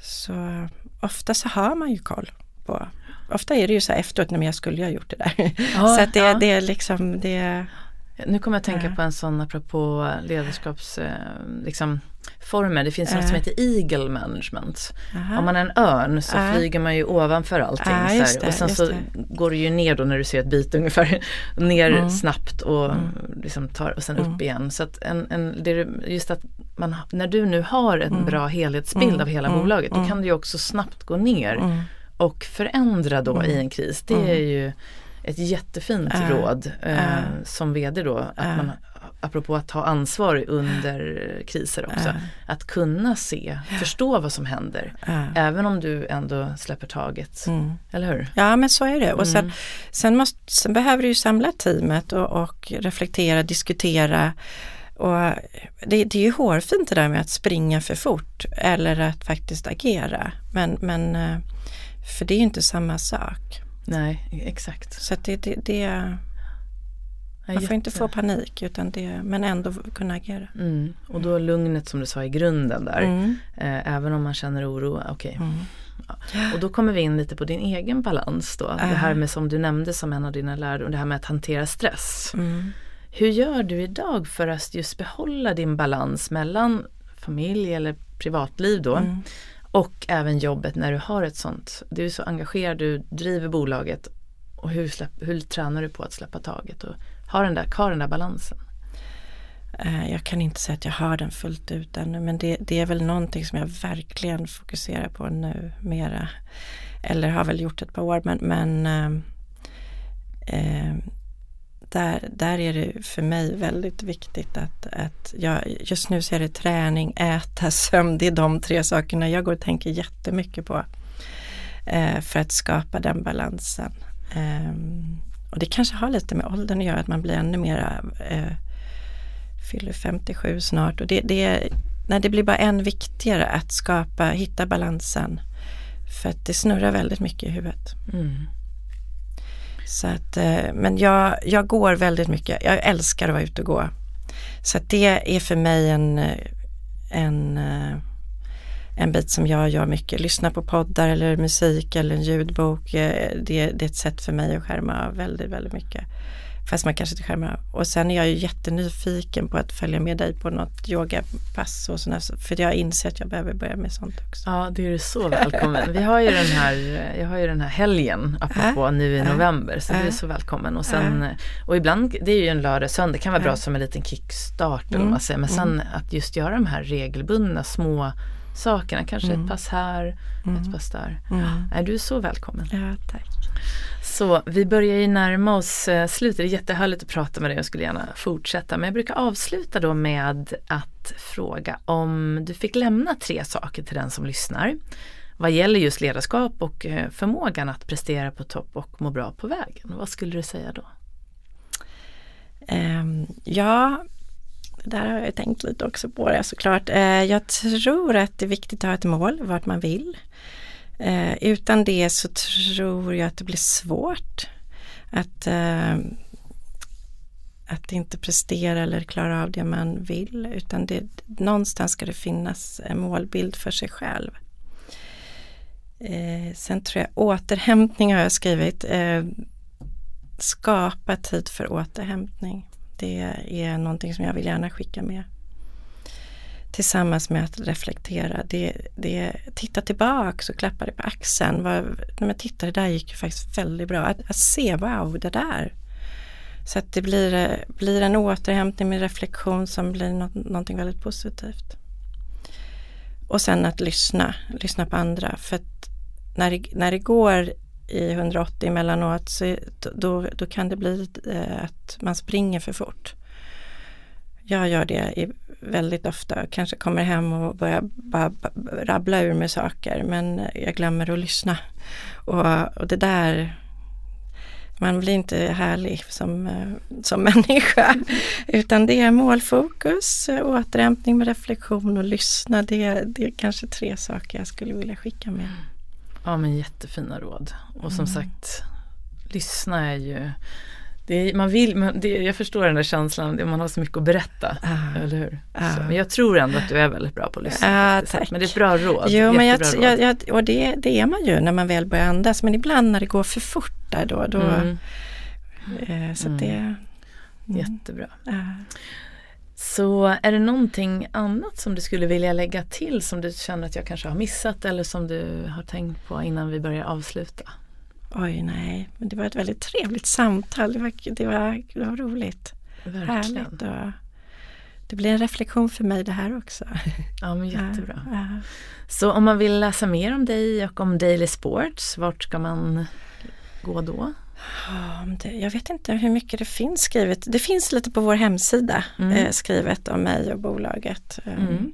Så ofta så har man ju koll på Ofta är det ju så här efteråt, när jag skulle ju ha gjort det där. Ja, så att det, ja. det är liksom det nu kommer jag att tänka på en sån apropå ledarskapsformer. Eh, liksom, det finns något som heter Eagle Management. Aha. Om man är en örn så Aha. flyger man ju ovanför allting. Ah, det, och sen så det. går det ju ner då när du ser ett bit ungefär. ner mm. snabbt och, mm. liksom tar, och sen mm. upp igen. Så att en, en, det är just att man, när du nu har en mm. bra helhetsbild mm. av hela mm. bolaget då kan du ju också snabbt gå ner och förändra då i en kris. Det är ju ett jättefint äh, råd eh, äh, som vd då. Att äh. man, apropå att ta ansvar under kriser också. Att kunna se, förstå vad som händer. Även om du ändå släpper taget. Mm. Eller hur? Ja men så är det. Och sen, mm. sen, måste, sen behöver du samla teamet och, och reflektera, diskutera. Och det, det, är ju hårfint det där med att springa för fort eller att faktiskt agera. Men, men eh, för det är ju inte samma sak. Nej, exakt. Så det, det, det man får inte få panik utan det, men ändå kunna agera. Mm. Och då lugnet som du sa i grunden där. Mm. Eh, även om man känner oro. Okay. Mm. Ja. Och då kommer vi in lite på din egen balans då. Det här med som du nämnde som en av dina lärdomar, det här med att hantera stress. Mm. Hur gör du idag för att just behålla din balans mellan familj eller privatliv då mm. Och även jobbet när du har ett sånt. Du är så engagerad, du driver bolaget. Och hur, släpp, hur tränar du på att släppa taget och ha den där, ha den där balansen? Eh, jag kan inte säga att jag har den fullt ut ännu men det, det, är väl någonting som jag verkligen fokuserar på nu mera. Eller har väl gjort ett par år men, men äh, äh, där, där är det för mig väldigt viktigt att, att jag, just nu så är det träning, äta, sömn, det är de tre sakerna jag går och tänker jättemycket på eh, för att skapa den balansen. Eh, och det kanske har lite med åldern att göra, att man blir ännu mera eh, fyller 57 snart och det, det, nej, det blir bara än viktigare att skapa, hitta balansen. För att det snurrar väldigt mycket i huvudet. Mm. Så att, eh, men jag, jag går väldigt mycket, jag älskar att vara ute och gå. Så att det är för mig en, en, eh, en bit som jag gör mycket. Lyssna på poddar eller musik eller en ljudbok. Eh, det, det är ett sätt för mig att skärma väldigt, väldigt mycket. Fast man kanske inte skärmar Och sen är jag ju jättenyfiken på att följa med dig på något yogapass och sådär. För jag inser att jag behöver börja med sånt också. Ja, det är du så välkommen. Vi har ju den här, jag har ju den här helgen apropå äh, nu i november. Så äh, du är så välkommen. Och, sen, och ibland, det är ju en lördag söndag, det kan vara bra som en liten kickstart eller mm. man säger. Men sen mm. att just göra de här regelbundna små sakerna. Kanske mm. ett pass här, mm. ett pass där. Mm. Är du så välkommen. Ja, tack. Så vi börjar ju närma oss eh, slutet. Det är jättehärligt att prata med dig. Jag skulle gärna fortsätta. Men jag brukar avsluta då med att fråga om du fick lämna tre saker till den som lyssnar. Vad gäller just ledarskap och eh, förmågan att prestera på topp och må bra på vägen. Vad skulle du säga då? Um, ja, det där har jag tänkt lite också på det såklart. Eh, jag tror att det är viktigt att ha ett mål, vart man vill. Eh, utan det så tror jag att det blir svårt att, eh, att inte prestera eller klara av det man vill. Utan det, någonstans ska det finnas en målbild för sig själv. Sen tror jag återhämtning har jag skrivit. Skapa tid för återhämtning. Det är någonting som jag vill gärna skicka med tillsammans med att reflektera. Det, det, titta tillbaks och klappa dig på axeln. Var, men titta, det där gick ju faktiskt väldigt bra. Att, att se, wow, det där. Så att det blir, blir en återhämtning med reflektion som blir något, någonting väldigt positivt. och sen att lyssna, lyssna på andra. För att när det, när det går i 180 emellanåt så då, då kan det bli eh, att man springer för fort. Jag gör det i, väldigt ofta, kanske kommer hem och börjar bara rabbla ur med saker men jag glömmer att lyssna. Och, och det där man blir inte härlig som, eh, som människa. Utan det är målfokus, återhämtning med reflektion och lyssna. Det, det är kanske tre saker jag skulle vilja skicka med. Ja men jättefina råd. Och som mm. sagt, lyssna är ju är, man vill, man, det, jag förstår den där känslan, man har så mycket att berätta. Ah, eller hur? Ah. Så, men jag tror ändå att du är väldigt bra på att lyssna. Ah, tack. Men det är ett bra råd. Jo, men jag, råd. Jag, jag, och det, det, är man ju när man väl börjar andas. Men ibland när det går för fort där då. då mm. eh, så mm. det... Mm. Jättebra. Så är det någonting annat som du skulle vilja lägga till som du känner att jag kanske har missat eller som du har tänkt på innan vi börjar avsluta? Oj nej, men det var ett väldigt trevligt samtal. Det var, det var, det var roligt. Verkligen. Härligt. Och det blir en reflektion för mig det här också. Ja men jättebra. Ja, ja. Så om man vill läsa mer om dig och om Daily Sports, vart ska man gå då? Jag vet inte hur mycket det finns skrivet. Det finns lite på vår hemsida mm. eh, skrivet om mig och bolaget. Mm.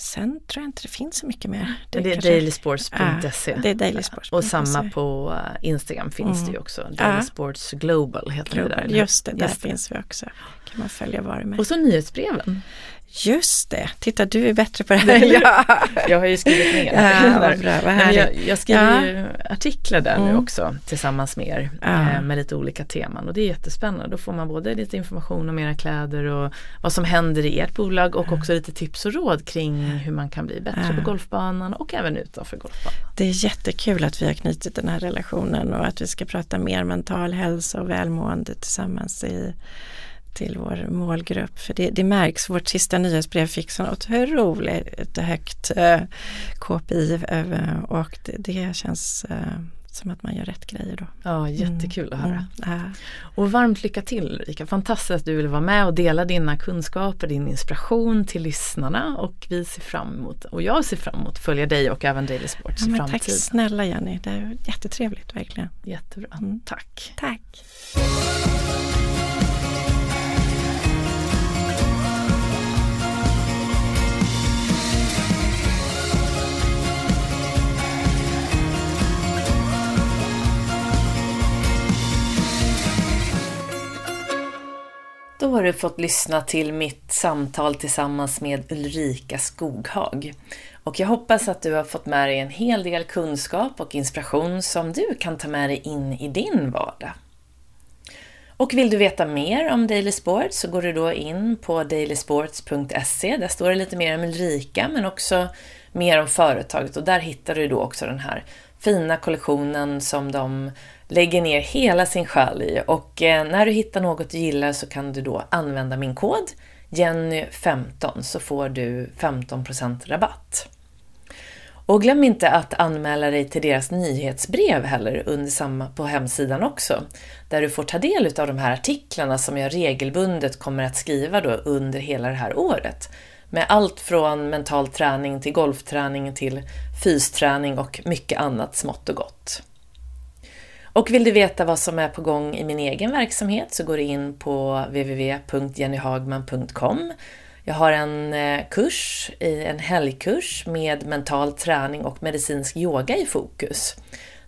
Sen tror jag inte det finns så mycket mer. Det, det är dailysports.se. Ja, det dailysports. Och samma på uh, Instagram finns mm. det ju också. Daily Sports Global heter Global. det där. Just det, där Just finns vi också. kan man följa varumärken. Och så nyhetsbreven. Just det, titta du är bättre på det här ja. Jag har ju skrivit ner. Ja, vad bra, vad jag, jag skriver ja. ju artiklar där mm. nu också tillsammans med er ja. Eh, med lite olika teman och det är jättespännande. Då får man både lite information om era kläder och vad som händer i ert bolag och också lite tips och råd kring hur man kan bli bättre på golfbanan och även utanför golfbanan. Det är jättekul att vi har knutit den här relationen och att vi ska prata mer mental hälsa och välmående tillsammans i till vår målgrupp. För det, det märks, vårt sista nyhetsbrev fick så otroligt högt eh, KPI eh, och det, det känns eh, som att man gör rätt grejer då. Ja, jättekul mm. att höra. Mm. Och varmt lycka till Ulrika, fantastiskt att du vill vara med och dela dina kunskaper, din inspiration till lyssnarna och vi ser fram emot, och jag ser fram emot följa dig och även Daily Sports ja, i framtiden. Tack snälla Jenny, det är jättetrevligt verkligen. Jättebra, mm. tack. Tack. Då har du fått lyssna till mitt samtal tillsammans med Ulrika Skoghag. Och jag hoppas att du har fått med dig en hel del kunskap och inspiration som du kan ta med dig in i din vardag. Och vill du veta mer om Daily Sports så går du då in på dailysports.se. Där står det lite mer om Ulrika men också mer om företaget och där hittar du då också den här fina kollektionen som de lägger ner hela sin själ i. Och eh, när du hittar något du gillar så kan du då använda min kod Jenny15 så får du 15% rabatt. Och glöm inte att anmäla dig till deras nyhetsbrev heller under samma, på hemsidan också, där du får ta del av de här artiklarna som jag regelbundet kommer att skriva då under hela det här året. Med allt från mental träning till golfträning till fysträning och mycket annat smått och gott. Och vill du veta vad som är på gång i min egen verksamhet så går du in på www.jennyhagman.com. Jag har en eh, kurs, en helgkurs med mental träning och medicinsk yoga i fokus.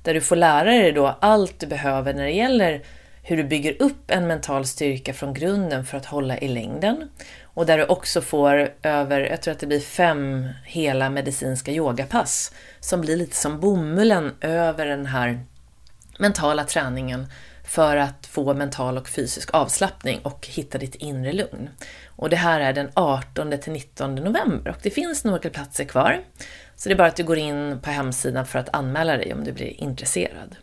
Där du får lära dig då allt du behöver när det gäller hur du bygger upp en mental styrka från grunden för att hålla i längden. Och där du också får över, jag tror att det blir fem hela medicinska yogapass som blir lite som bomullen över den här mentala träningen för att få mental och fysisk avslappning och hitta ditt inre lugn. Och det här är den 18 till 19 november och det finns några platser kvar. Så det är bara att du går in på hemsidan för att anmäla dig om du blir intresserad.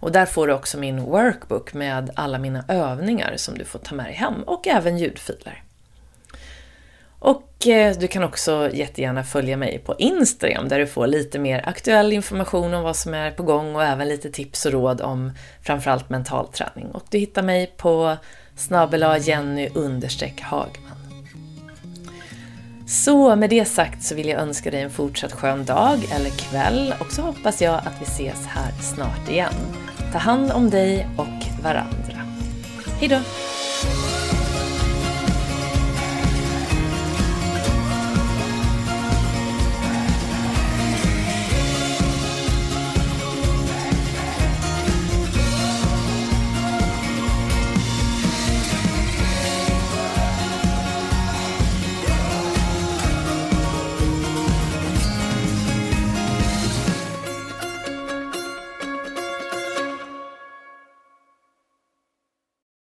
Och där får du också min workbook med alla mina övningar som du får ta med dig hem och även ljudfiler. Och eh, du kan också jättegärna följa mig på Instagram där du får lite mer aktuell information om vad som är på gång och även lite tips och råd om framförallt mental träning. Och du hittar mig på snabela Jenny Hagman. Så med det sagt så vill jag önska dig en fortsatt skön dag eller kväll och så hoppas jag att vi ses här snart igen. Ta hand om dig och varandra. Hejdå!